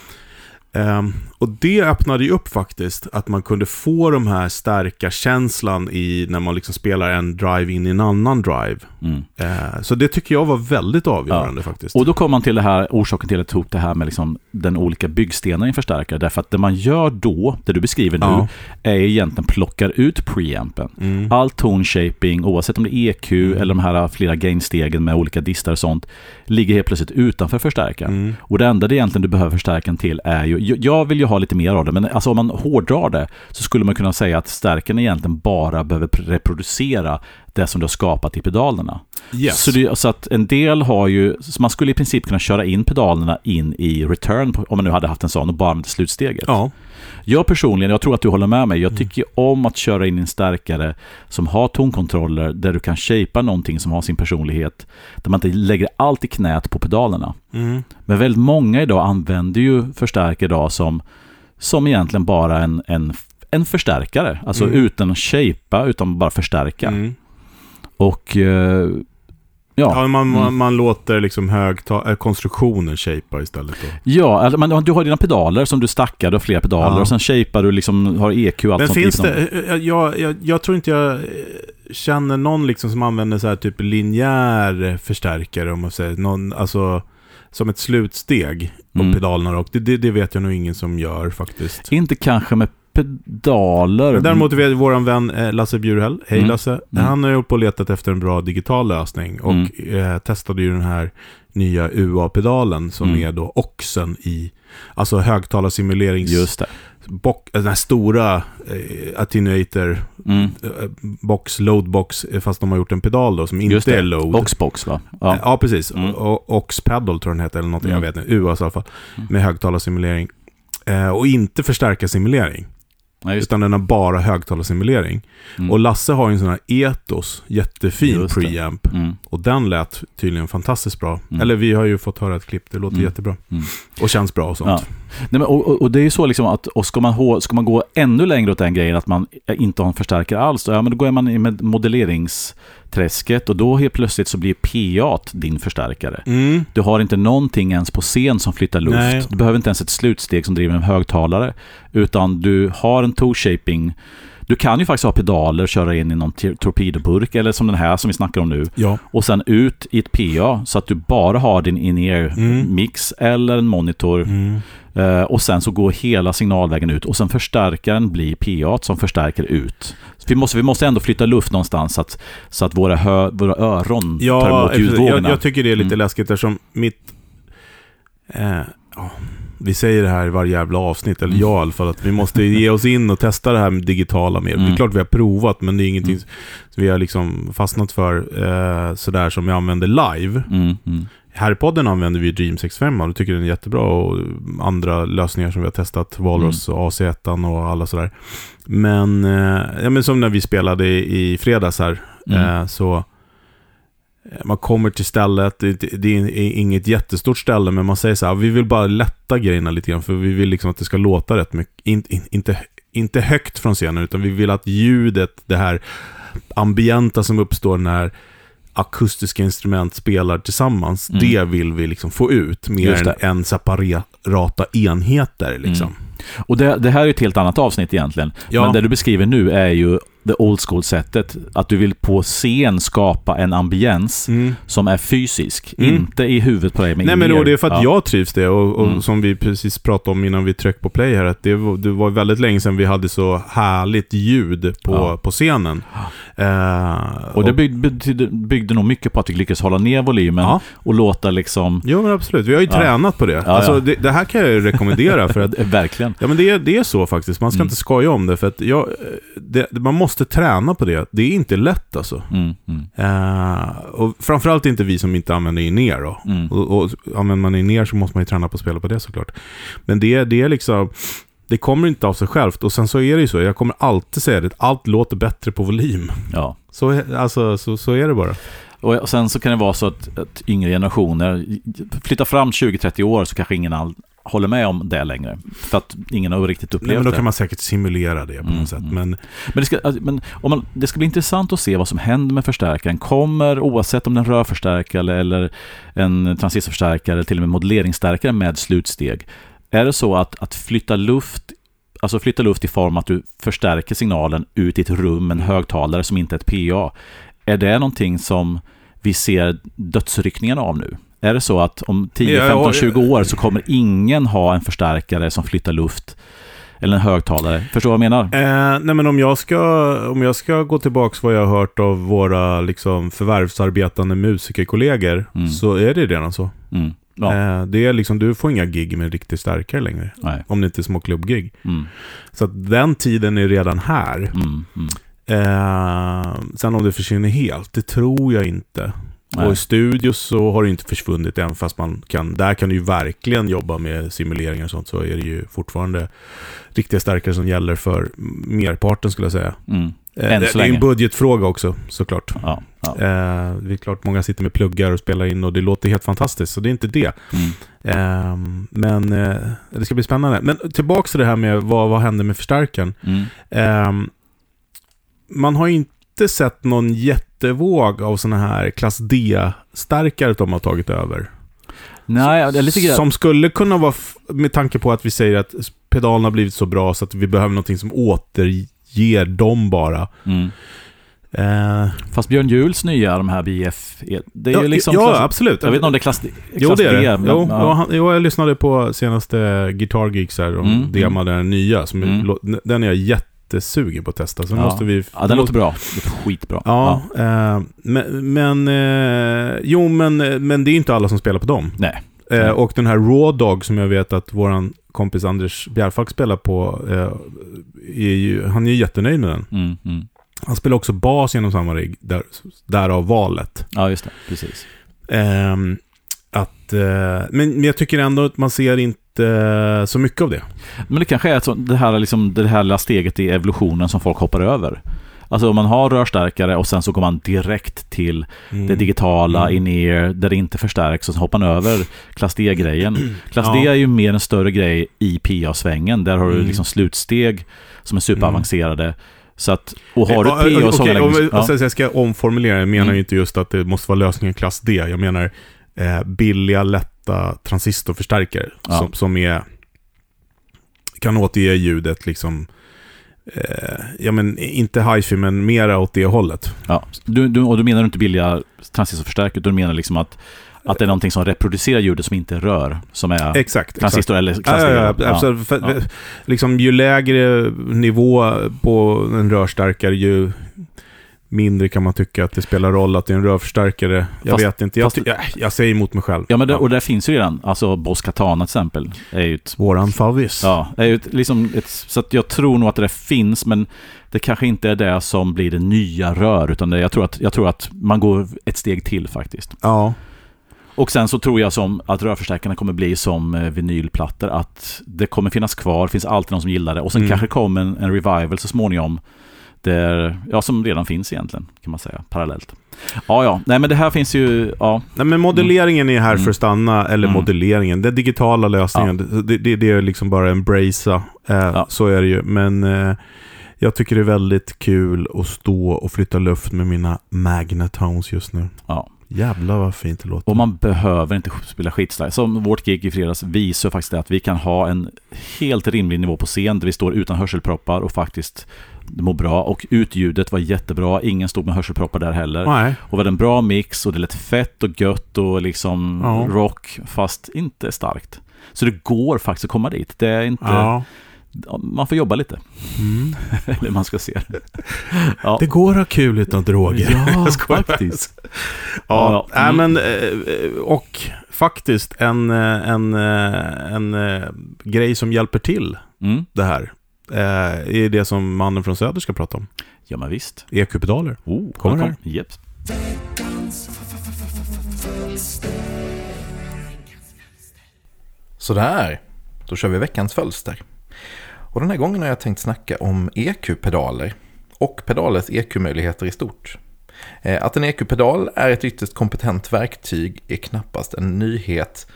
Ehm, och det öppnade ju upp faktiskt att man kunde få de här starka känslan i när man liksom spelar en drive in i en annan drive. Mm. Eh, så det tycker jag var väldigt avgörande faktiskt. Och då kommer man till det här, orsaken till att jag det här med liksom den olika byggstenar i en förstärkare. Därför att det man gör då, det du beskriver nu, Ja. är egentligen plockar ut preampen. Mm. All tone shaping, oavsett om det är EQ Mm. eller de här flera gainstegen med olika distar och sånt, ligger helt plötsligt utanför förstärkaren. Mm. Och det enda det egentligen du behöver förstärkaren till är ju, jag- vill ju ha lite mer av det, men alltså om man hårdrar det så skulle man kunna säga att stärkaren egentligen bara behöver reproducera det som du har skapat i pedalerna. Yes. Så, det, så att en del har ju, man skulle i princip kunna köra in pedalerna in i return, om man nu hade haft en sån, och bara använt slutsteget. Ja. Jag personligen, jag tror att du håller med mig, jag Mm. tycker om att köra in en stärkare som har tonkontroller, där du kan shapea någonting som har sin personlighet, där man inte lägger allt i knät på pedalerna. Mm. Men väldigt många idag använder ju förstärkare idag som, som egentligen bara en, en, en förstärkare. Alltså Mm. utan att shapea, utan bara förstärka. Mm. Och eh, ja, Ja, man, man, Mm. man låter liksom högta- äh, konstruktionen shapea istället då. ja men du har dina pedaler som du stackar, du har flera pedaler Ja. och sen shapear du liksom, har EQ och allt Men sånt. finns det, eh, jag, jag, jag tror inte jag eh, känner någon liksom som använder så här typ linjär förstärkare om man säger, någon, alltså som ett slutsteg på Mm. pedalerna och det, det, det vet jag nog ingen som gör faktiskt. Inte kanske med pedaler. Men däremot vet vår vän eh, Lasse Bjurhäll, hej Mm. Lasse, Mm. han har ju hållit på och letat efter en bra digital lösning och Mm. eh, testade ju den här nya UA-pedalen som Mm. är då oxen i, alltså högtalarsimulerings... Just det. box, den här stora eh, attenuator Mm. eh, box, loadbox, eh, fast de har gjort en pedal då som inte är load. Boxbox va? Ja, Ja. precis. Mm. Ox pedal tror jag den heter, eller något, Mm. jag vet inte. UAS i alla fall. Mm. Med högtalarsimulering. Eh, och inte förstärka simulering. Just Utan den har bara högtalarsimulering. Mm. Och Lasse har ju en sån här Etos, jättefin preamp. Mm. Och den lät tydligen fantastiskt bra. Mm. Eller vi har ju fått höra ett klipp, det låter Mm. jättebra. Mm. Och känns bra och sånt. Ja. Nej, men, och, och, och det är ju så liksom att och ska, man ha, ska man gå ännu längre åt den grejen att man inte har en förstärkare alls, då, ja, men då går man in med modelleringsträsket och då helt plötsligt så blir PA din förstärkare. Mm. Du har inte någonting ens på scen som flyttar luft. Nej. Du behöver inte ens ett slutsteg som driver en högtalare. Utan du har en toe-shaping. Du kan ju faktiskt ha pedaler, köra in i någon tor- torpedoburk eller som den här som vi snackar om nu. Ja. Och sen ut i ett PA så att du bara har din in-ear Mm. eller en monitor Mm. Eh, och sen så går hela signalvägen ut och sen förstärkaren blir PA som förstärker ut. Så vi, måste, vi måste ändå flytta luft någonstans så att, så att våra, hö, våra öron tar Ja, emot ljudvågorna. jag, jag tycker det är lite Mm. läskigt eftersom mitt... Eh, ja, vi säger det här i varje jävla avsnitt, eller Mm. jag i alla fall, att vi måste [LAUGHS] ge oss in och testa det här med digitala mer. Det Mm. är klart vi har provat, men det är ingenting Mm. vi har liksom fastnat för eh, sådär som vi använder live. Mm, mm. Här i podden använder vi Dream 65 och tycker den är jättebra och andra lösningar som vi har testat, Walrus Mm. och AC1 och alla sådär. Men, eh, ja, men som när vi spelade i, i fredags här, Mm. eh, så eh, man kommer till stället, det, det är inget jättestort ställe, men man säger så här, vi vill bara lätta grejerna lite grann, för vi vill liksom att det ska låta rätt mycket, in, in, inte, inte högt från scenen, utan vi vill att ljudet, det här ambienta som uppstår när akustiska instrument spelar tillsammans, Mm. det vill vi liksom få ut, mer än, än separata enheter. Liksom. Mm. Och det, det här är ett helt annat avsnitt egentligen. Ja. Men det du beskriver nu är ju det old school-sättet. Att du vill på scen skapa en ambiens Mm. som är fysisk. Mm. Inte i huvudet på dig, men Nej men och det är för att Ja. jag trivs det och, och Mm. som vi precis pratade om innan vi tryckte på play här, att det var, det var väldigt länge sedan vi hade så härligt ljud på, Ja. på scenen. Eh, Och det byggde, byggde, nog mycket på att vi lyckades hålla ner volymen Ja. och låta liksom... Jo men absolut, vi har ju Ja. tränat på det. Ja, alltså. Det, det här kan jag ju rekommendera för att [LAUGHS] Verkligen. Ja men det, är- det är så faktiskt, man ska Mm. inte skoja om det för att jag, det, man måste träna på det. Det är inte lätt alltså. Mm, mm, Eh, och framförallt inte vi som inte använder in-ear då. mm. Och, och använder man in-ear så måste man ju träna på att spela på det såklart. Men det, det är liksom, det kommer inte av sig självt. Och sen så är det ju så, jag kommer alltid säga det, allt låter bättre på volym. Ja. Så, alltså, så, så är det bara. Och sen så kan det vara så att, att yngre generationer flyttar fram 20-30 år så kanske ingen all, håller med om det längre. För att ingen har riktigt Nej, upplevt men då det. kan man säkert simulera det på Mm, något sätt. mm. Men Men, det ska, alltså, men om man, det ska bli intressant att se vad som händer med förstärkaren. Kommer, oavsett om det är en rörförstärkare eller, en transistorförstärkare, eller till och med modelleringsstärkare med slutsteg. Är det så att, att flytta luft Alltså flytta luft i form att du förstärker signalen ut i ett rum en högtalare som inte är ett PA. Är det någonting som vi ser dödsryckningen av nu? Är det så att om 10, Ja, 15, ja, 20 år så kommer ingen ha en förstärkare som flyttar luft eller en högtalare? Förstår vad jag menar? Eh, nej men om jag, ska, om jag ska gå tillbaka vad jag har hört av våra liksom, förvärvsarbetande musikerkollegor Mm. så är det redan så. Mm. Ja, Eh, det är liksom, du får inga gig med riktigt starkare längre. nej. Om det inte är små klubbgig. Mm. Så att den tiden är redan här. Mm. Mm. Eh, sen om det försvinner helt, det tror jag inte. Nej. Och i studios så har det inte försvunnit än fast man kan, där kan du ju verkligen jobba med simuleringar och sånt så är det ju fortfarande riktiga stärkare som gäller för merparten skulle jag säga. Mm. Eh, det, det är ju en budgetfråga också såklart. Ja, ja. Eh, det är klart många sitter med pluggar och spelar in och det låter helt fantastiskt så det är inte det. Mm. Ehm, men eh, det ska bli spännande. Men tillbaka till det här med vad, vad hände med förstärkaren. Mm. Ehm, man har inte sett någon jättevåg av sådana här klass D-stärkare de har tagit över. Nej, det är lite grann. Som skulle kunna vara, med tanke på att vi säger att pedalen har blivit så bra så att vi behöver någonting som återger dem bara. Mm. Eh, Fast Björn Juhls nya, de här BF, det är ja, ju liksom... ja klass, absolut. jag vet inte om det är klass, klass Jo, det är det. D, men- Jo, ja. han, jo, jag lyssnade på senaste Guitar Geeks här, de Mm, demade den nya. Som Mm. Den är jag jättesugen på att testa. Så Ja. måste vi... Ja, den låter bra. Det låter skitbra. Ja, eh, men, men eh, jo, men, men det är inte alla som spelar på dem. Nej. Eh, och den här Raw Dog som jag vet att våran kompis Anders Bjärfalk spelar på, eh, är ju, han är ju jättenöjd med den. Mm, mm. Han spelar också bas genom samma rigg, där, därav valet. Ja, just det. Precis. Ehm, att, eh, men, men jag tycker ändå att man ser inte eh, så mycket av det. Men det kanske är så, det, här, liksom, det här lilla steget i evolutionen som folk hoppar över. Alltså om man har rörstärkare och sen så går man direkt till Mm. det digitala, Mm. in-ear, där det inte förstärks och så hoppar man över klass D-grejen. Klass D Ja. är ju mer en större grej i PA-svängen. Där har du Mm. liksom slutsteg som är superavancerade. Så att, och har du Eh, PA okej, så okej, om, ja. och sen, så jag ska omformulera, jag menar Mm. ju inte just att det måste vara lösningen klass D. Jag menar eh, billiga, lätta transistorförstärkare Ja. som, som är kan återge ljudet liksom eh, ja men inte hifi men mera åt det hållet. Ja. Du, du, och du menar inte billiga transistorförstärkare, du menar liksom att Att det är någonting som reproducerar ljudet som inte rör, som är Exakt. transistor eller Ja, klassiker. ja, ja. För, Ja. Liksom, ju lägre nivå på en rörstärkare, ju mindre kan man tycka att det spelar roll att det är en rörförstärkare. Jag Fast- vet inte. Jag, fast- jag, jag säger emot mig själv. Ja, men det, och där finns ju redan, alltså Boss Katana till exempel, är ju ett Våran favvis. Ja, är ju ett, liksom ett, så att jag tror nog att det där finns, men det kanske inte är det som blir det nya rör, utan det, jag, tror att, jag tror att man går ett steg till faktiskt. Ja. Och sen så tror jag som att rörförstärkarna kommer bli som eh, vinylplattor, att det kommer finnas kvar, det finns alltid någon som gillar det, och sen Mm. kanske kommer en, en revival så småningom, där, ja, som redan finns egentligen, kan man säga, parallellt. Ja, ja, nej men det här finns ju, ja, Nej, men modelleringen är här Mm. för att stanna, eller Mm. modelleringen, den digitala lösningen, det, det, det är liksom bara embracea. Eh, Ja. Så är det ju. Men eh, jag tycker det är väldigt kul att stå och flytta luft med mina Magnatones just nu. ja. Jävlar vad fint det låter. Och man behöver inte spela skitstarkt. Som vårt gig i fredags visar faktiskt det att vi kan ha en helt rimlig nivå på scen där vi står utan hörselproppar och faktiskt mår bra. Och utljudet var jättebra. Ingen stod med hörselproppar där heller. Nej. Och hade en bra mix och det lät fett och gött och liksom Ja. rock fast inte starkt. Så det går faktiskt att komma dit. Det är inte... Ja. Man får jobba lite. Mm. [LAUGHS] Eller man ska se det. Ja, Det går att ha kul utan droger. ja [LAUGHS] faktiskt. Ja, Ja, mm. men eh, och faktiskt en, eh, en, eh, en, eh, grej som hjälper till Mm. det här eh, är det som mannen från Söder ska prata om. Ja, men visst. EQ-pedaler. Oh, Kommer kom. det? Japp. Sådär, då kör vi veckans fölster. Och den här gången har jag tänkt snacka om EQ-pedaler och pedalers EQ-möjligheter i stort. Eh, Att en EQ-pedal är ett ytterst kompetent verktyg är knappast en nyhet.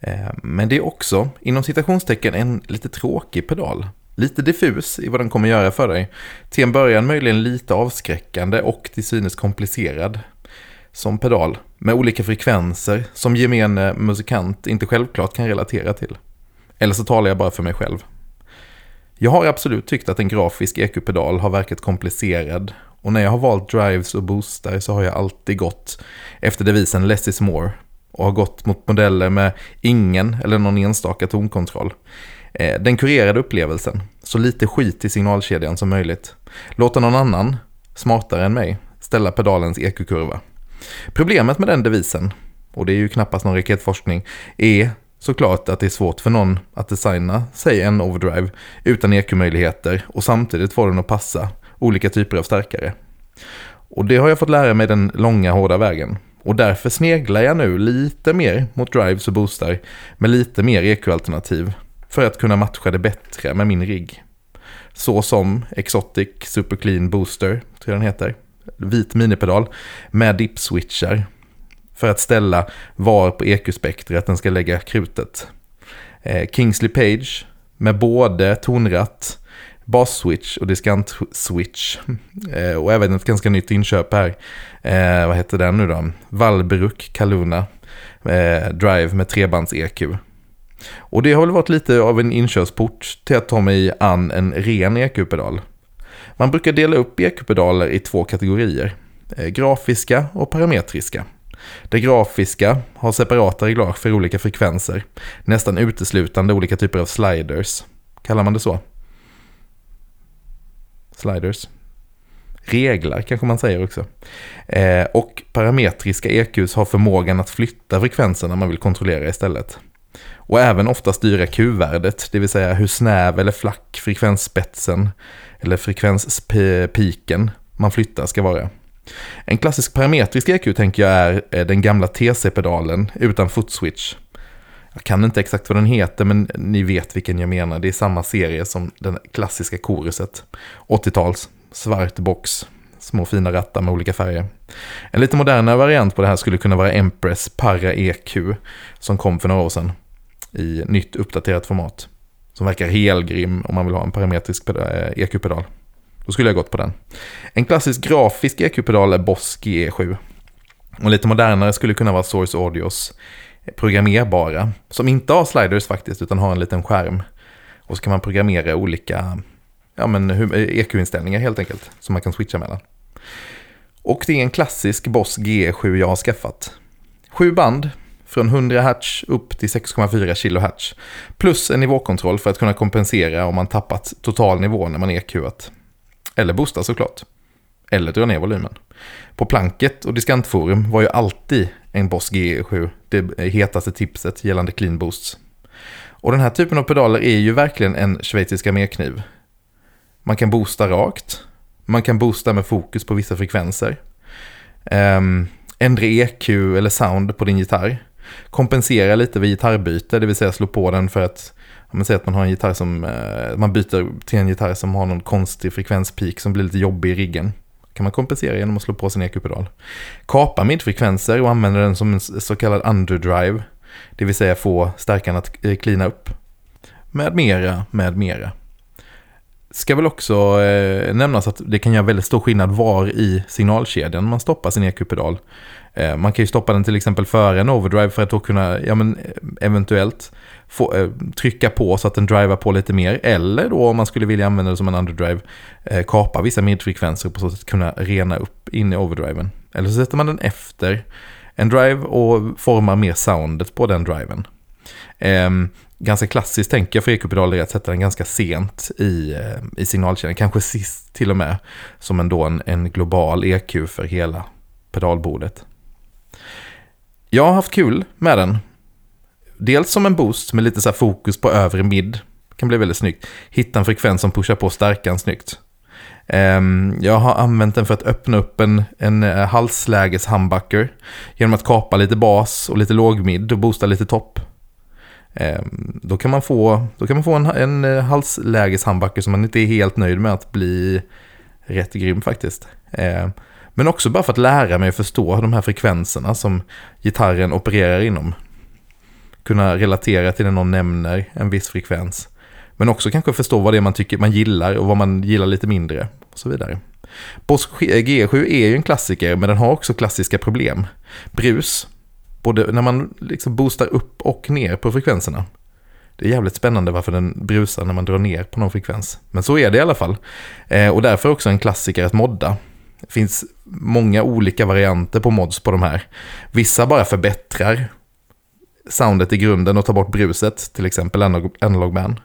Eh, Men det är också, inom citationstecken, en lite tråkig pedal. Lite diffus i vad den kommer göra för dig. Till en början möjligen lite avskräckande och till synes komplicerad som pedal med olika frekvenser som gemene musikant inte självklart kan relatera till. Eller så talar jag bara för mig själv. Jag har absolut tyckt att en grafisk EQ-pedal har verkat komplicerad och när jag har valt drives och boostar så har jag alltid gått efter devisen less is more och har gått mot modeller med ingen eller någon enstaka tonkontroll. Eh, den kurerade upplevelsen, så lite skit i signalkedjan som möjligt. Låta någon annan, smartare än mig, ställa pedalens EQ-kurva. Problemet med den devisen, och det är ju knappast någon raketforskning, är såklart att det är svårt för någon att designa, säg en overdrive, utan ekomöjligheter och samtidigt få den att passa olika typer av stärkare. Och det har jag fått lära mig den långa hårda vägen. Och därför sneglar jag nu lite mer mot drives och boostar med lite mer EQ-alternativ för att kunna matcha det bättre med min rigg. Så som Exotic Super Clean Booster, tror jag den heter. Vit minipedal med dip-switchar för att ställa var på EQ-spektret den ska lägga krutet. Eh, Kingsley Page med både tonratt, basswitch och diskantswitch. [LAUGHS] Eh, och även ett ganska nytt inköp här. Eh, vad heter den nu då? Valberuk Kaluna eh, Drive med trebands-EQ. Och det har väl varit lite av en inkörsport till att ta mig an en ren EQ-pedal. Man brukar dela upp EQ-pedaler i två kategorier. Eh, grafiska och parametriska. Det grafiska har separata reglage för olika frekvenser. Nästan uteslutande olika typer av sliders. Kallar man det så? Sliders. Reglar kanske man säger också. Eh, och parametriska EQs har förmågan att flytta frekvenserna man vill kontrollera istället. Och även ofta styra Q-värdet, det vill säga hur snäv eller flack frekvensspetsen eller frekvenspiken man flyttar ska vara. En klassisk parametrisk EQ tänker jag är eh, den gamla TC-pedalen utan footswitch. Jag kan inte exakt vad den heter men ni vet vilken jag menar. Det är samma serie som den klassiska koruset. 80-tals, svart box, små fina rattar med olika färger. En lite modernare variant på det här skulle kunna vara Empress Para EQ som kom för några år sedan i nytt uppdaterat format. Som verkar helgrim om man vill ha en parametrisk EQ-pedal. Eh, e Då skulle jag gått på den. En klassisk grafisk EQ-pedal är Boss GE7. Och lite modernare skulle kunna vara Source Audios programmerbara. Som inte har sliders faktiskt, utan har en liten skärm. Och så kan man programmera olika ja, men, EQ-inställningar eh, e helt enkelt. Som man kan switcha mellan. Och det är en klassisk Boss G7 jag har skaffat. Sju band, från 100 Hz upp till 6,4 kHz. Plus en nivåkontroll för att kunna kompensera om man tappat total nivå när man EQat. Eller boostar såklart. Eller drar ner volymen. På planket och diskantforum var ju alltid en Boss G7 det hetaste tipset gällande clean boosts. Och den här typen av pedaler är ju verkligen en schweizisk armékniv. Man kan boosta rakt. Man kan boosta med fokus på vissa frekvenser. Um, ändra EQ eller sound på din gitarr. Kompensera lite vid gitarrbyte, det vill säga slå på den för att om man säger att man har en gitarr som, uh, man byter till en gitarr som har någon konstig frekvenspik som blir lite jobbig i riggen. kan man kompensera genom att slå på sin EQ-pedal. Kapa midfrekvenser och använda den som en så kallad underdrive. Det vill säga få stärkan att eh, klina upp. Med mera, med mera. Ska väl också eh, nämnas att det kan göra väldigt stor skillnad var i signalkedjan man stoppar sin EQ-pedal. Eh, man kan ju stoppa den till exempel före en overdrive för att då kunna ja, men, eh, eventuellt få, eh, trycka på så att den driver på lite mer. Eller då om man skulle vilja använda det som en underdrive, eh, kapa vissa midfrekvenser på så sätt kunna rena upp in i overdriven. Eller så sätter man den efter en drive och formar mer soundet på den driven. Ehm, Ganska klassiskt tänker jag för ekopedaler är att sätta den ganska sent i, eh, i signalkedjan. Kanske sist till och med som ändå en, en global EQ för hela pedalbordet. Jag har haft kul med den. Dels som en boost med lite så fokus på övre mid. Kan bli väldigt snyggt. Hitta en frekvens som pushar på stärkan snyggt. Ehm, jag har använt den för att öppna upp en, en eh, halsläges humbucker. Genom att kapa lite bas och lite lågmid och boosta lite topp. Ehm, då kan man få, då kan man få en, en eh, halslägeshandbacke som man inte är helt nöjd med att bli rätt grym faktiskt. Ehm, men också bara för att lära mig att förstå de här frekvenserna som gitarren opererar inom. Kunna relatera till när någon nämner en viss frekvens. Men också kanske förstå vad det är man tycker man gillar och vad man gillar lite mindre. Och så vidare. Boss G7 är ju en klassiker men den har också klassiska problem. Brus både när man liksom boostar upp och ner på frekvenserna. Det är jävligt spännande varför den brusar när man drar ner på någon frekvens. Men så är det i alla fall. Eh, och därför också en klassiker att modda. Det finns många olika varianter på mods på de här. Vissa bara förbättrar soundet i grunden och tar bort bruset, till exempel Analog band.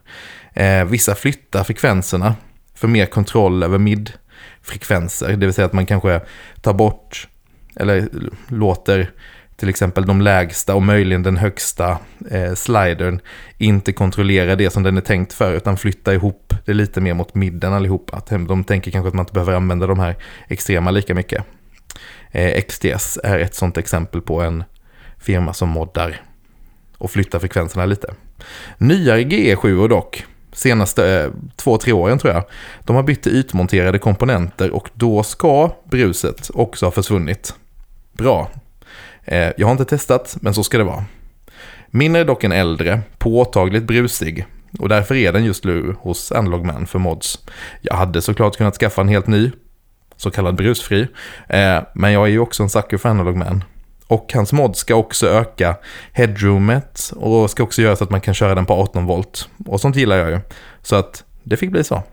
Eh, vissa flyttar frekvenserna för mer kontroll över mid-frekvenser, det vill säga att man kanske tar bort eller låter till exempel de lägsta och möjligen den högsta eh, slidern inte kontrollerar det som den är tänkt för utan flyttar ihop det lite mer mot midden allihopa. Att de tänker kanske att man inte behöver använda de här extrema lika mycket. Eh, XTS är ett sånt exempel på en firma som moddar och flyttar frekvenserna lite. Nyare GE7 dock, senaste eh, två, tre åren tror jag, de har bytt till ytmonterade komponenter och då ska bruset också ha försvunnit. Bra, Eh, jag har inte testat, men så ska det vara. Min är dock en äldre, påtagligt brusig och därför är den just nu hos Analog Man för mods. Jag hade såklart kunnat skaffa en helt ny, så kallad brusfri, eh, men jag är ju också en sucker för Analog Man. Och hans mod ska också öka headroomet och ska också göra så att man kan köra den på 18 volt. Och sånt gillar jag ju. Så att det fick bli så.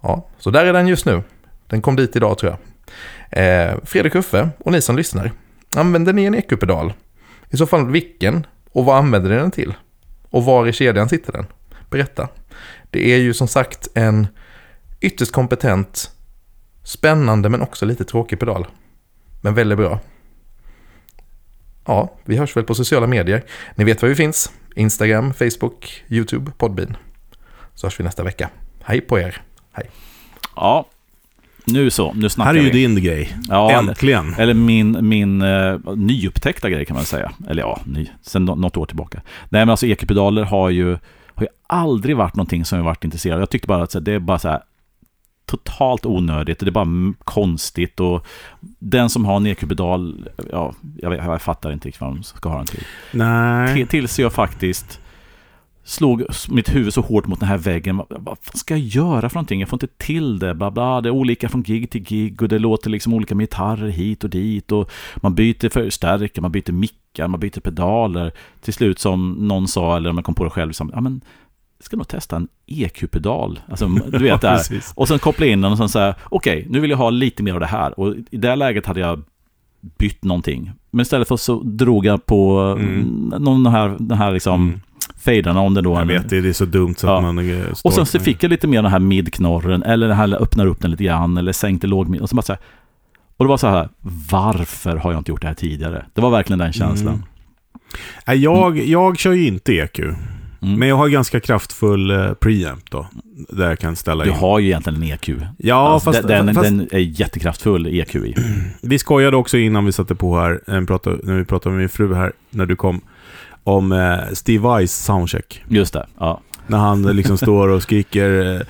Ja, så där är den just nu. Den kom dit idag tror jag. Eh, Fredrik Uffe och ni som lyssnar. Använder ni en ekopedal? I så fall vilken? Och vad använder ni den till? Och var i kedjan sitter den? Berätta. Det är ju som sagt en ytterst kompetent, spännande men också lite tråkig pedal. Men väldigt bra. Ja, vi hörs väl på sociala medier. Ni vet var vi finns. Instagram, Facebook, YouTube, Podbean. Så hörs vi nästa vecka. Hej på er. Hej. Ja, nu så, nu snackar vi. Här är vi. ju din grej. Ja, Äntligen. Eller min, min uh, nyupptäckta grej kan man säga. Eller ja, ny, sen något år tillbaka. Nej men alltså ekepedaler har ju, har ju aldrig varit någonting som jag varit intresserad av. Jag tyckte bara att det är bara så här totalt onödigt. Det är bara konstigt och den som har en ekopedal, ja, jag, jag fattar inte riktigt vad de ska ha den till. Nej. Tills jag faktiskt slog mitt huvud så hårt mot den här väggen. Vad, ska jag göra för någonting? Jag får inte till det. Bla bla. Det är olika från gig till gig och det låter liksom olika med gitarrer hit och dit. Och man byter förstärkare, man byter mickar, man byter pedaler. Till slut som någon sa, eller man kom på det själv, liksom, ja men jag ska nog testa en EQ-pedal. Alltså, du vet [LAUGHS] det här. och sen koppla in den och sen säga, okej, okay, nu vill jag ha lite mer av det här. Och i det läget hade jag bytt någonting. Men istället för så drog jag på Mm. någon här, den här liksom Mm. Faderna om det då. Jag vet, det är så dumt så Ja. att man Och sen så fick jag lite mer den här midknorren, eller den här öppnar upp den lite grann, eller sänkte låg Och så bara så här, och det var så här, varför har jag inte gjort det här tidigare? Det var verkligen den känslan. Mm. Nej, jag, jag kör ju inte EQ. Mm. Men jag har ganska kraftfull eh, preamp då. Där jag kan ställa Du in. har ju egentligen en EQ. Ja, alltså, fast, den, fast den är jättekraftfull EQ i. [CLEARS THROAT] vi skojade också innan vi satte på här, eh, pratade, när vi pratade med min fru här, när du kom, om eh, Steve Vais soundcheck. Just det, ja. När han liksom står och skriker eh,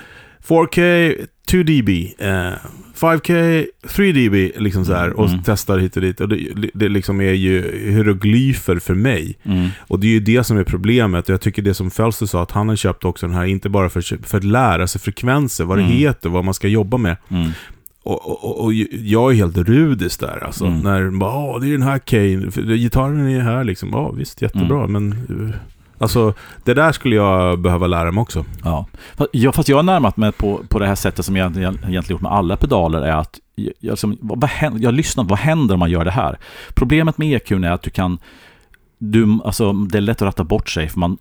4K 2 dB, eh, 5K 3 dB, liksom så här, och Mm. testar hit och dit. Och det, det liksom är ju hieroglyfer för mig. Mm. Och det är ju det som är problemet. Jag tycker det som Fölster sa, att han har köpt också den här, inte bara för, för att lära sig frekvenser, vad det Mm. heter, vad man ska jobba med. Och, och, och, jag är helt rudis där alltså. Mm. När man bara, "Åh, det är den här Kane, för gitarren är här liksom. Ja, visst, jättebra, Mm. men... eh, Alltså, det där skulle jag behöva lära mig också. Ja. Fast jag, fast jag har närmat mig på, på det här sättet som jag egentligen gjort med alla pedaler är att jag, liksom, vad, vad händer, jag har lyssnat, vad händer om man gör det här? Problemet med EQn är att du kan, du, alltså, det är lätt att ratta bort sig för man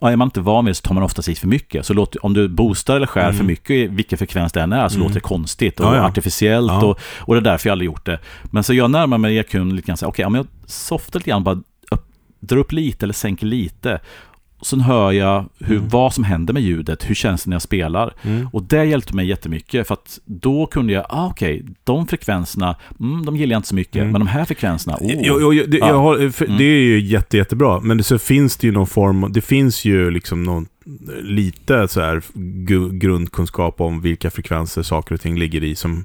är man inte van vid så tar man oftast i för mycket. Så låt, om du boostar eller skär Mm. för mycket, vilken frekvens det än är, så Mm. låter det konstigt och Ja, ja. artificiellt. Ja. Och, och det är därför jag aldrig gjort det. Men så jag närmar mig EQn lite grann så okej, om jag softar lite grann, bara upp, drar upp lite eller sänker lite. Sen hör jag hur, Mm. vad som händer med ljudet, hur känns det när jag spelar. Mm. Och det hjälpte mig jättemycket för att då kunde jag, ah, okej, de frekvenserna, mm, de gillar jag inte så mycket, Mm. men de här frekvenserna, oh. Jo, jo, det, Ja. jag har, Mm. det är ju jätte, jättebra, men det, så finns det ju någon form, det finns ju liksom någon lite så här grundkunskap om vilka frekvenser saker och ting ligger i som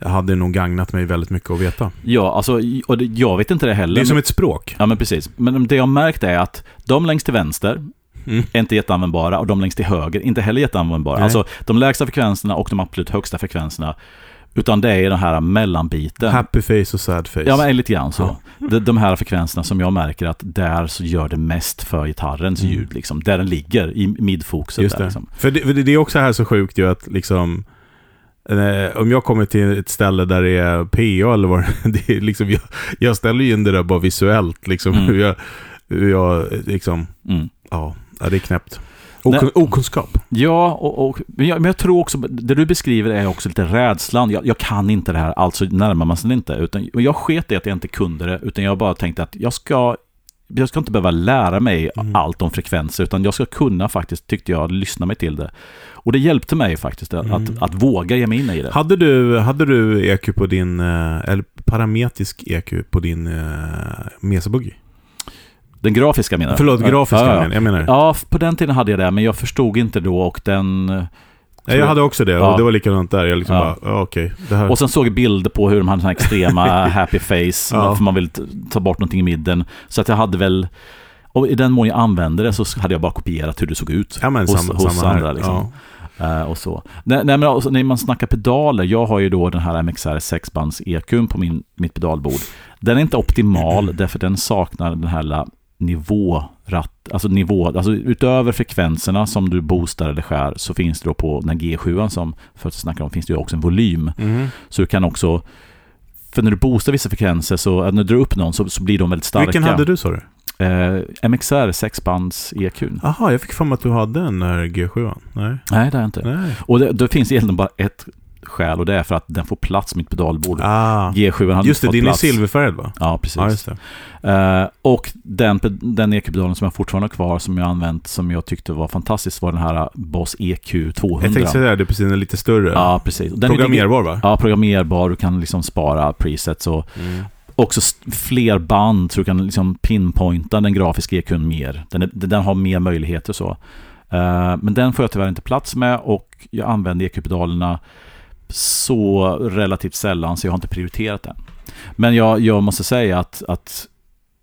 hade nog gagnat mig väldigt mycket att veta. Ja, alltså, och det, jag vet inte det heller. Det är som ett språk. Ja, men precis. Men det jag märkt är att de längst till vänster Mm. är inte jätteanvändbara och de längst till höger inte heller jätteanvändbara. Nej. Alltså de lägsta frekvenserna och de absolut högsta frekvenserna. Utan det är den här mellanbiten. Happy face och sad face. Ja, men lite grann så. De, de här frekvenserna som jag märker att där så gör det mest för gitarrens Mm. ljud. Liksom, där den ligger, i midfokuset. Just där, det. liksom. För, det. för det är också här så sjukt ju att liksom eh, om jag kommer till ett ställe där det är PA eller vad [LAUGHS] det är, liksom, jag, jag ställer ju in det där bara visuellt. Liksom, Mm. hur [LAUGHS] jag, hur jag liksom, Mm. ja, ja, det är knäppt. Okun, okunskap. Ja, och, och, men, jag, men jag tror också, det du beskriver är också lite rädslan. Jag, jag kan inte det här, alltså närmar man sig inte. Utan, jag sket i att jag inte kunde det, utan jag bara tänkte att jag ska, jag ska inte behöva lära mig Mm. allt om frekvenser, utan jag ska kunna faktiskt, tyckte jag, lyssna mig till det. Och det hjälpte mig faktiskt att, Mm. att, att våga ge mig in i det. Hade du, hade du EQ på din, eh, eller parametrisk EQ på din uh, Mesa-buggy? Den grafiska menar jag. Förlåt, grafiska ja, ja. jag menar. Ja, på den tiden hade jag det, men jag förstod inte då och den... Ja, jag hade också det Ja. och det var likadant där. Jag liksom Ja. bara, okej. här. Och sen såg jag bilder på hur de hade här extrema [LAUGHS] happy face, Ja. för man vill ta bort någonting i midden. Så att jag hade väl, och i den mån jag använde det så hade jag bara kopierat hur det såg ut. ja, men hos- samma, hos samma andra, liksom. Eh, och så. Nej, nej, men alltså, när man snackar pedaler, jag har ju då den här MXR 6-bands EQn på min, mitt pedalbord. Den är inte optimal därför den saknar den här la- nivåratt, alltså nivå, alltså utöver frekvenserna som du boostar eller skär så finns det då på den här G7 som för att snacka om finns det ju också en volym. Mhm. Så du kan också, för när du boostar vissa frekvenser så, när du drar upp någon så, så blir de väldigt starka. Vilken hade du sa du? Eh, MXR 6-bands EQn. Jaha, jag fick för mig att du hade en där G7. Nej. Nej, det är inte. Nej. Och det, det finns egentligen bara ett skäl och det är för att den får plats mitt pedalbord. Ah. G7 hade Just det, din plats. är silverfärgad va? Ja, precis. Det. Eh, och den, den EQ-pedalen som jag fortfarande har kvar som jag använt som jag tyckte var fantastisk var den här Boss EQ 200. Jag tänkte säga det, precis den är lite större. Ja, precis. Den är- Programmerbar va? Ja, programmerbar. Du kan liksom spara presets och Mm. också fler band så du kan liksom pinpointa den grafiska EQn mer. Den, är, den har mer möjligheter så. Eh, men den får jag tyvärr inte plats med och jag använder EQ-pedalerna så relativt sällan så jag har inte prioriterat den. Men jag, jag måste säga att, att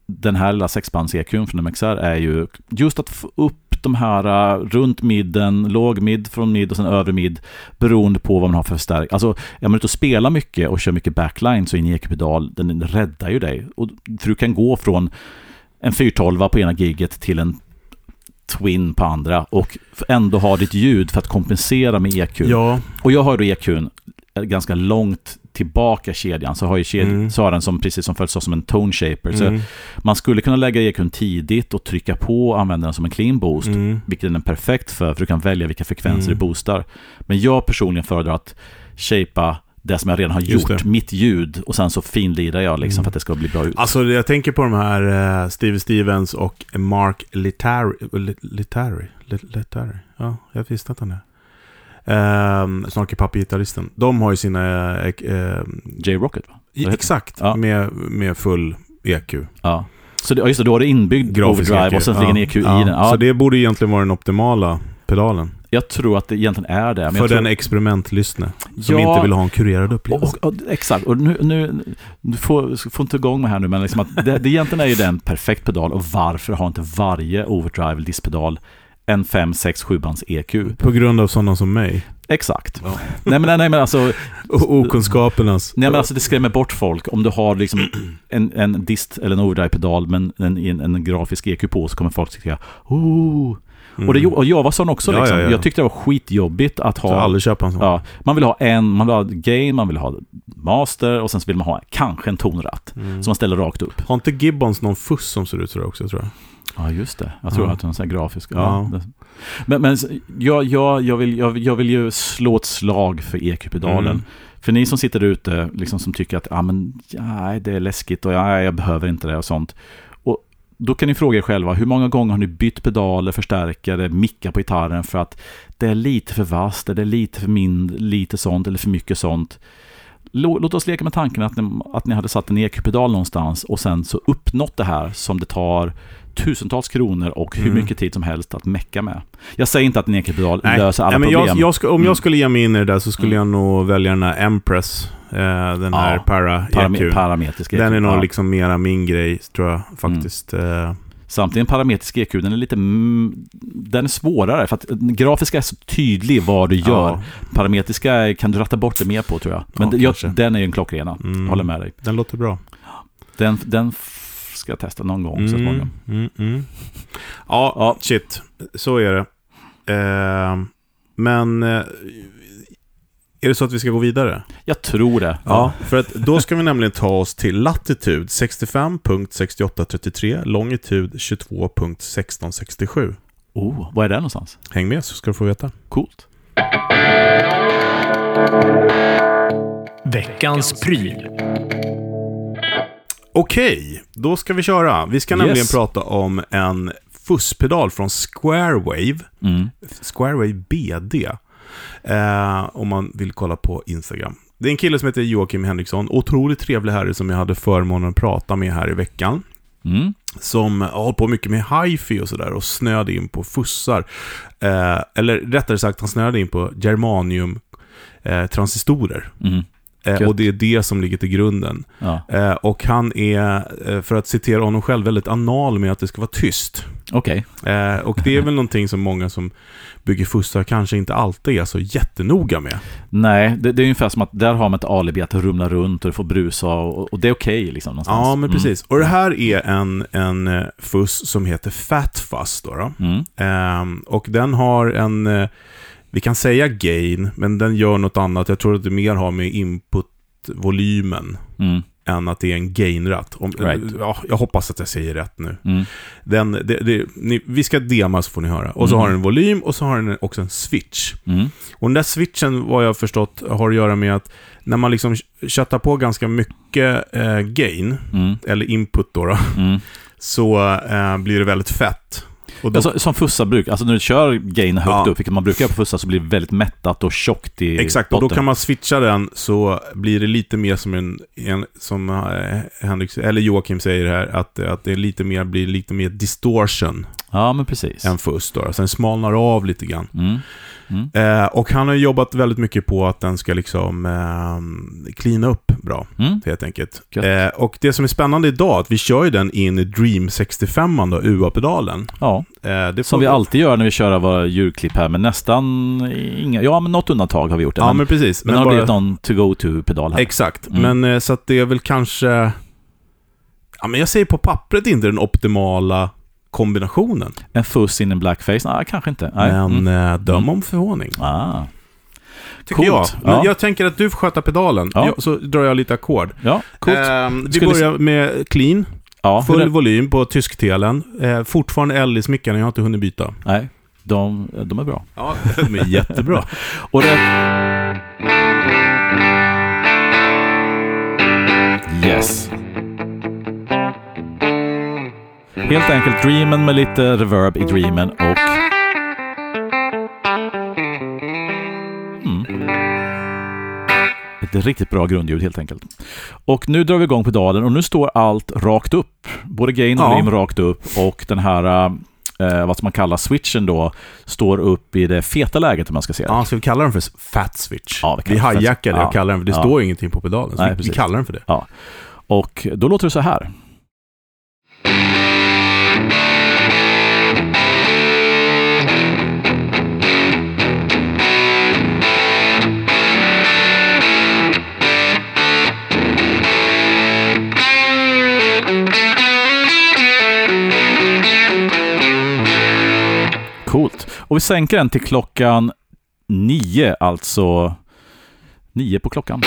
den här lilla sexbands-EQn från MXR är ju just att få upp de här äh, runt midden, låg mid från mid och sen övre mid beroende på vad man har för förstärk. Alltså, är man ute och spelar mycket och kör mycket backline så är en EQ-pedal, den räddar ju dig. Och, för du kan gå från en 412 på ena giget till en Twin på andra och ändå ha ditt ljud för att kompensera med EQ. Ja, Och jag har då EQn ganska långt tillbaka kedjan så har ju kedjan, Mm. så har den som, precis som följs som en tone shaper. Så Mm. man skulle kunna lägga EQn tidigt och trycka på och använda den som en clean boost. Mm. Vilket den är perfekt för, för du kan välja vilka frekvenser Mm. du boostar. Men jag personligen föredrar att shapea det som jag redan har gjort, mitt ljud, och sen så finlirar jag liksom Mm. för att det ska bli bra ut. Alltså jag tänker på de här eh, Steve Stevens och Mark Litari. Li- Litari? Li- Litari? Ja, jag visste att han är. Um, Snarky Puppy-gitarristen. De har ju sina... Eh, eh, J-Rocket va? i- exakt, Ja. med, med full EQ. Ja. Så det, just det, då har du inbyggd Grafisk overdrive EQ. och sen ligger en EQ i ja. den. Ja, Så det borde egentligen vara den optimala pedalen. Jag tror att det egentligen är det. För tror, den experimentlyssne som Ja. inte vill ha en kurerad upplevelse. och, och, exakt, och nu, nu du får, får inte igång mig här nu, men liksom att det, det egentligen är ju den perfekt pedal och varför har inte varje overdrive diskpedal en 5, 6, 7 bands EQ? På grund av sådana som mig. Exakt. Ja. Nej, men, nej men alltså, [LAUGHS] okunskapernas. nej, men alltså det skrämmer bort folk. Om du har liksom [CLEARS THROAT] en, en dist eller en overdrive-pedal men en, en, en grafisk EQ på så kommer folk tycka oh. Mm. Och, det, och jag var sån också Ja, liksom. ja, ja. Jag tyckte det var skitjobbigt att ha aldrig köpa en sån. Ja, man vill ha en, man vill ha gain, man vill ha master och sen så vill man ha kanske en tonratt. Mm. Som man ställer rakt upp. Har inte Gibbons någon fuss som ser ut så också tror jag? Ja, just det. Jag tror att den är grafisk. Ja. Men, men jag, jag, jag, vill, jag, jag vill ju slå ett slag för EQ-pedalen. Mm. För ni som sitter ute liksom som tycker att ah, men, ja, det är läskigt och ja, jag behöver inte det och sånt. Då kan ni fråga er själva, hur många gånger har ni bytt pedaler, förstärkare, mickar på gitarren för att det är lite för vasst, det är lite för mindre, lite sånt eller för mycket sånt. Låt oss leka med tanken att ni, att ni hade satt en EQ-pedal någonstans och sen så uppnått det här som det tar tusentals kronor och hur Mm. mycket tid som helst att mecka med. Jag säger inte att en EQ-pedal Nej, löser alla Nej, problem. jag, jag ska, om Mm. jag skulle ge mig in i det där så skulle Mm. jag nog välja den här Empress. Eh, den här Ja, para Parame- EQ. parametrisk EQ. Den är nog ja. liksom mera min grej, tror jag faktiskt. Eh, Samtidigt en parametrisk EQ, den är lite... mm, Den är svårare för att grafiska är så tydlig vad du gör. ja. Parametriska kan du ratta bort det mer på tror jag. Men Ja, jag, den är ju en klockrena. Mm. Håller med dig. Den låter bra. Den, den ska jag testa någon gång så småningom. mm, mm. Ja, Ja. shit. Så är det. Eh, men eh, är det så att vi ska gå vidare? Jag tror det. Ja, för att då ska vi nämligen ta oss till latitud 65.6833, longitud 22.1667. Oh, vad är det någonstans? Häng med så ska du få veta. Coolt. Veckans pryl. Okej, då ska vi köra. Vi ska Yes. nämligen prata om en fusspedal från Squarewave. Mm. Squarewave BD. Eh, om man vill kolla på Instagram. Det är en kille som heter Joakim Henriksson. Otroligt trevlig herre som jag hade förmånen att prata med här i veckan. Mm. Som har hållit på mycket med hifi och sådär och snöade in på fussar. Eh, eller rättare sagt, han snöade in på germanium eh, transistorer. Mm. Eh, och det är det som ligger till grunden. Ja. Eh, och han är, eh, för att citera honom själv, väldigt anal med att det ska vara tyst. Okej. Eh, och det är väl någonting som många som bygger fussar kanske inte alltid är så jättenoga med. Nej, det, det är ungefär som att där har man ett alibi att rumla runt och det får brusa och, och det är okej liksom någonstans. Ja, men Mm. precis. Och det här är en, en eh, fuss som heter Fat Fuzz. Då, då. Mm. Ehm, och den har en, eh, vi kan säga gain, men den gör något annat. Jag tror att det mer har med inputvolymen Mm. än att det är en gain-ratt. Right. ja, jag hoppas att jag säger rätt nu. Mm. Den, det, det, ni, vi ska dema så får ni höra. Och så Mm. har den en volym och så har den också en switch. Mm. Och den där switchen, vad jag har förstått, har att göra med att när man liksom köttar på ganska mycket eh, gain, Mm. eller input då, då Mm. [LAUGHS] så eh, blir det väldigt fett. Och då, Alltså, som fussar brukar, alltså när du kör gain högt Ja. upp, vilket man brukar göra på fussar, så blir det väldigt mättat och tjockt i exakt, och då botten. kan man switcha den så blir det lite mer som en, en som eh, Henrik, eller Joakim säger här, att, att det är lite mer, blir lite mer distortion Ja, men precis. än fuss då. Sen smalnar av lite grann. Mm. Mm. Eh, och han har jobbat väldigt mycket på att den ska liksom eh, cleana upp bra, Mm. helt enkelt. Eh, och det som är spännande idag, att vi kör ju den in i Dream 65 då, UA-pedalen. Ja, Eh, som vi alltid gör när vi kör våra djurklipp här, men nästan inga, ja men något undantag har vi gjort det. Ja, men, men precis. men det har bara- blivit någon to-go-to-pedal här. Exakt, Mm. men eh, så att det är väl kanske... Ja, men jag säger på pappret inte den optimala kombinationen. En fuss in en blackface? Nej, kanske inte. Nej. men Mm. eh, döm om förvåning. Ah. tycker Coolt. jag. Men Ja. jag tänker att du får sköta pedalen, Ja. jag, så drar jag lite ackord. Ja, coolt. Ehm, vi Skulle- börjar med clean, ja, full volym på tysktelen. Eh, fortfarande eld i smickarna, jag har inte hunnit byta. Nej, de, de är bra. Ja, de är jättebra. [LAUGHS] Och det... Yes. Helt enkelt Dreamen med lite reverb i Dreamen och... Mm. Ett riktigt bra grundljud helt enkelt. Och nu drar vi igång pedalen och nu står allt rakt upp. Både gain och Ja. volym rakt upp och den här, eh, vad som man kallar switchen då, står upp i det feta läget om man ska se det. Ja, ska vi kalla den för fat switch? Ja, vi vi hijackar det ja. och kallar den för det Ja. står ingenting på pedalen. Så Nej, vi, vi kallar den för det. Och då låter det så här. Och vi sänker den till klockan nio, alltså nio på klockan.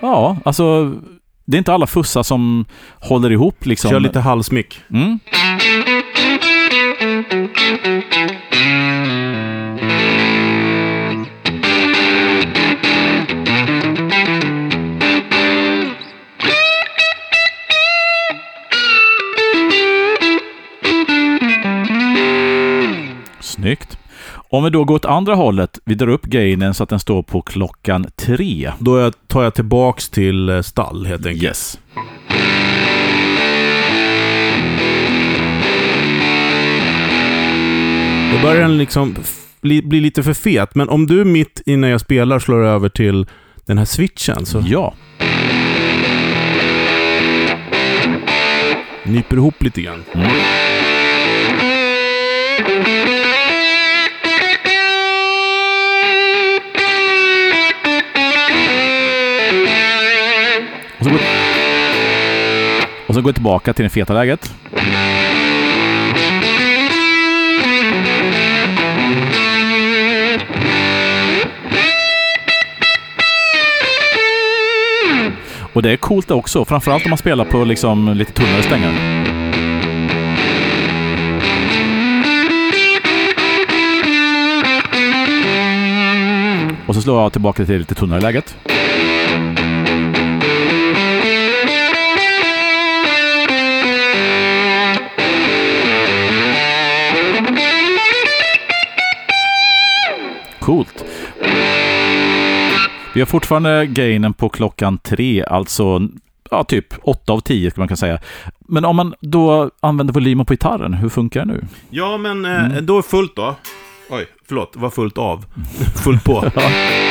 Ja, alltså det är inte alla fussar som håller ihop liksom. Kör lite halsmick. Mm. Snyggt. Om vi då går åt andra hållet, vi drar upp gainen så att den står på klockan tre. Då tar jag tillbaks till eh, stall helt enkelt. Yes. Då börjar den liksom bli, bli lite för fet. Men om du mitt innan jag spelar slår över till den här switchen så Ja. nyper ihop lite grann. Mm. Så går jag tillbaka till det feta läget. Och det är coolt också, framförallt om man spelar på liksom lite tunnare strängar. Och så slår jag tillbaka till lite tunnare läget. Coolt. Vi har fortfarande gainen på klockan tre, alltså ja, typ 8 av 10 skulle man kunna säga. Men om man då använder volymen på gitarren, hur funkar det nu? Ja, men eh, då är fullt då. Oj, förlåt. Var fullt av. fullt på. [LAUGHS]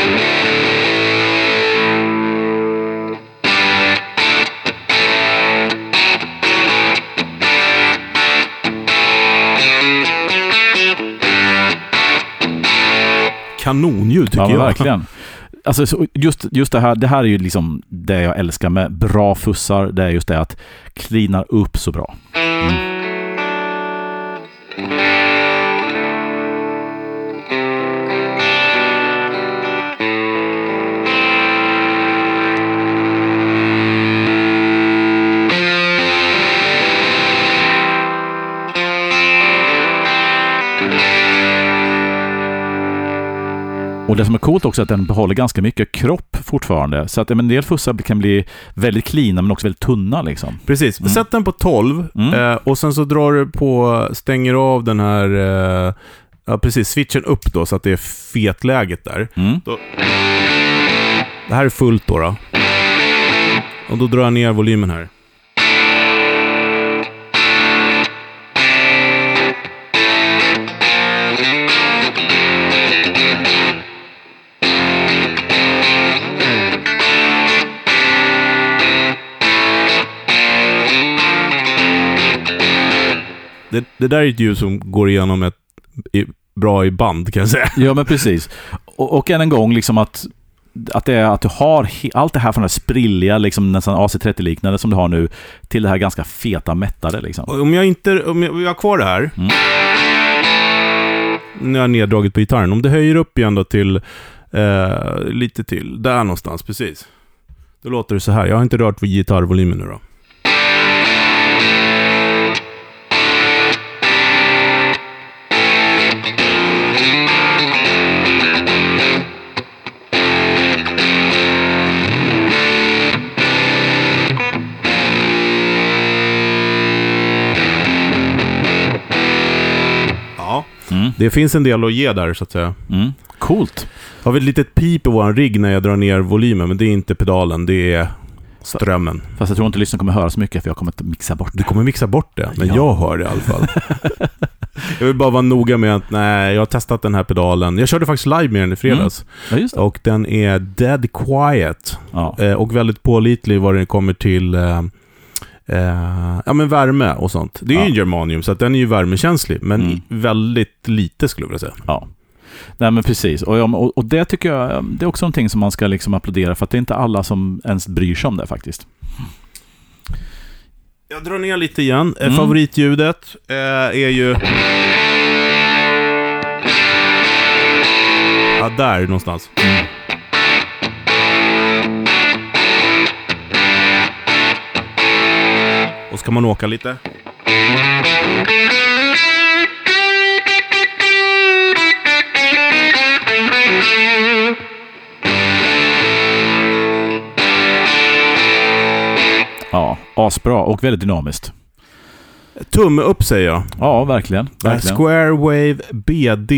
Kanonljud tycker Ja, jag. verkligen. Alltså, så just, just det här, det här är ju liksom det jag älskar med bra fussar. Det är just det att cleanar upp så bra. Och det som är coolt också är att den behåller ganska mycket kropp fortfarande. Så att en del fussar kan bli väldigt cleana men också väldigt tunna liksom. Precis. Mm. Sätt den på 12 Mm. eh, och sen så drar du på, stänger av den här, eh, ja precis, switchen upp då så att det är fetläget där. Mm. Det här är fullt då. då. Och då drar jag ner volymen här. Det, det där är ett ljud som går igenom ett, i, bra i band kan jag säga. Ja, men precis. Och, och än en gång, liksom att att det är att du har allt det här från det här sprilliga, liksom nästan AC30-liknande som du har nu, till det här ganska feta mättade liksom. Om jag inte, om jag, jag har kvar det här. Mm. Nu har jag neddragit på gitarren. Om det höjer upp igen då till, eh, lite till, där någonstans, precis. Då låter det så här. Jag har inte rört vid gitarrvolymen nu då. Mm. Det finns en del att ge där, så att säga. Mm. Coolt. Jag har ett litet pip i våran rigg när jag drar ner volymen, men det är inte pedalen, det är strömmen. Fast jag tror inte lyssnaren kommer höra så mycket för jag kommer att mixa bort Du kommer mixa bort det, men Ja. jag hör det i alla fall. [LAUGHS] jag vill bara vara noga med att, nej, jag har testat den här pedalen. Jag körde faktiskt live med den i fredags. Ja, just det. Och den är dead quiet. Ja. Eh, och väldigt pålitlig vad det kommer till eh, ja, men värme och sånt. Det är ju Ja. en germanium, så den är ju värmekänslig. Men Mm. väldigt lite skulle jag vilja säga. ja. Nej men precis. Och, och, det tycker jag det är också någonting som man ska liksom applådera för att det är inte alla som ens bryr sig om det faktiskt. Jag drar ner lite igen. Eh, Mm. Favoritljudet eh, är ju... Ja, där någonstans. Och ska man åka lite. Ja, asbra och väldigt dynamiskt. Tumme upp säger jag. Ja, verkligen. Verkligen. Square Wave BD.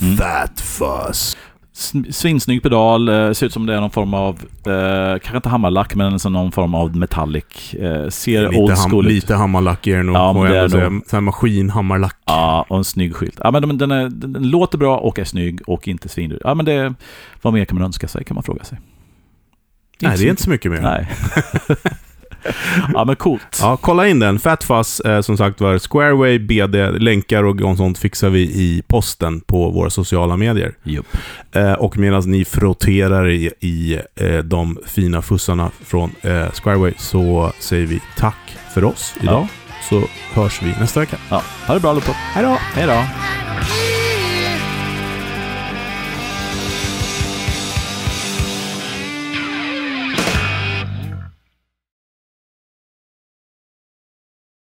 Mm. Fat Fuzz. Sn- Svinsnygg pedal, eh, ser ut som det är någon form av, eh, kanske inte hammarlack, men alltså någon form av metallic. Eh, ser Lite, old ham- school ut. lite hammarlack är det nog. Ja, får jag säga. nog- maskinhammarlack. Ja, och en snygg skylt. Ja, men den, den, är, den låter bra och är snygg och inte svindyr. Ja, men det, vad mer kan man önska sig, kan man fråga sig. Nej, det är inte så mycket mer. Nej. [LAUGHS] [LAUGHS] [LAUGHS] ja, men coolt. Ja, kolla in den. Fat Fuzz, eh, som sagt var, Squareway, BD, länkar och sånt fixar vi i posten på våra sociala medier. Jupp. Eh, och medan ni frotterar i, i eh, de fina fussarna från eh, Squareway så säger vi tack för oss idag. Så hörs vi nästa vecka. Ja, ha det bra allihopa. Hej då! Hej då.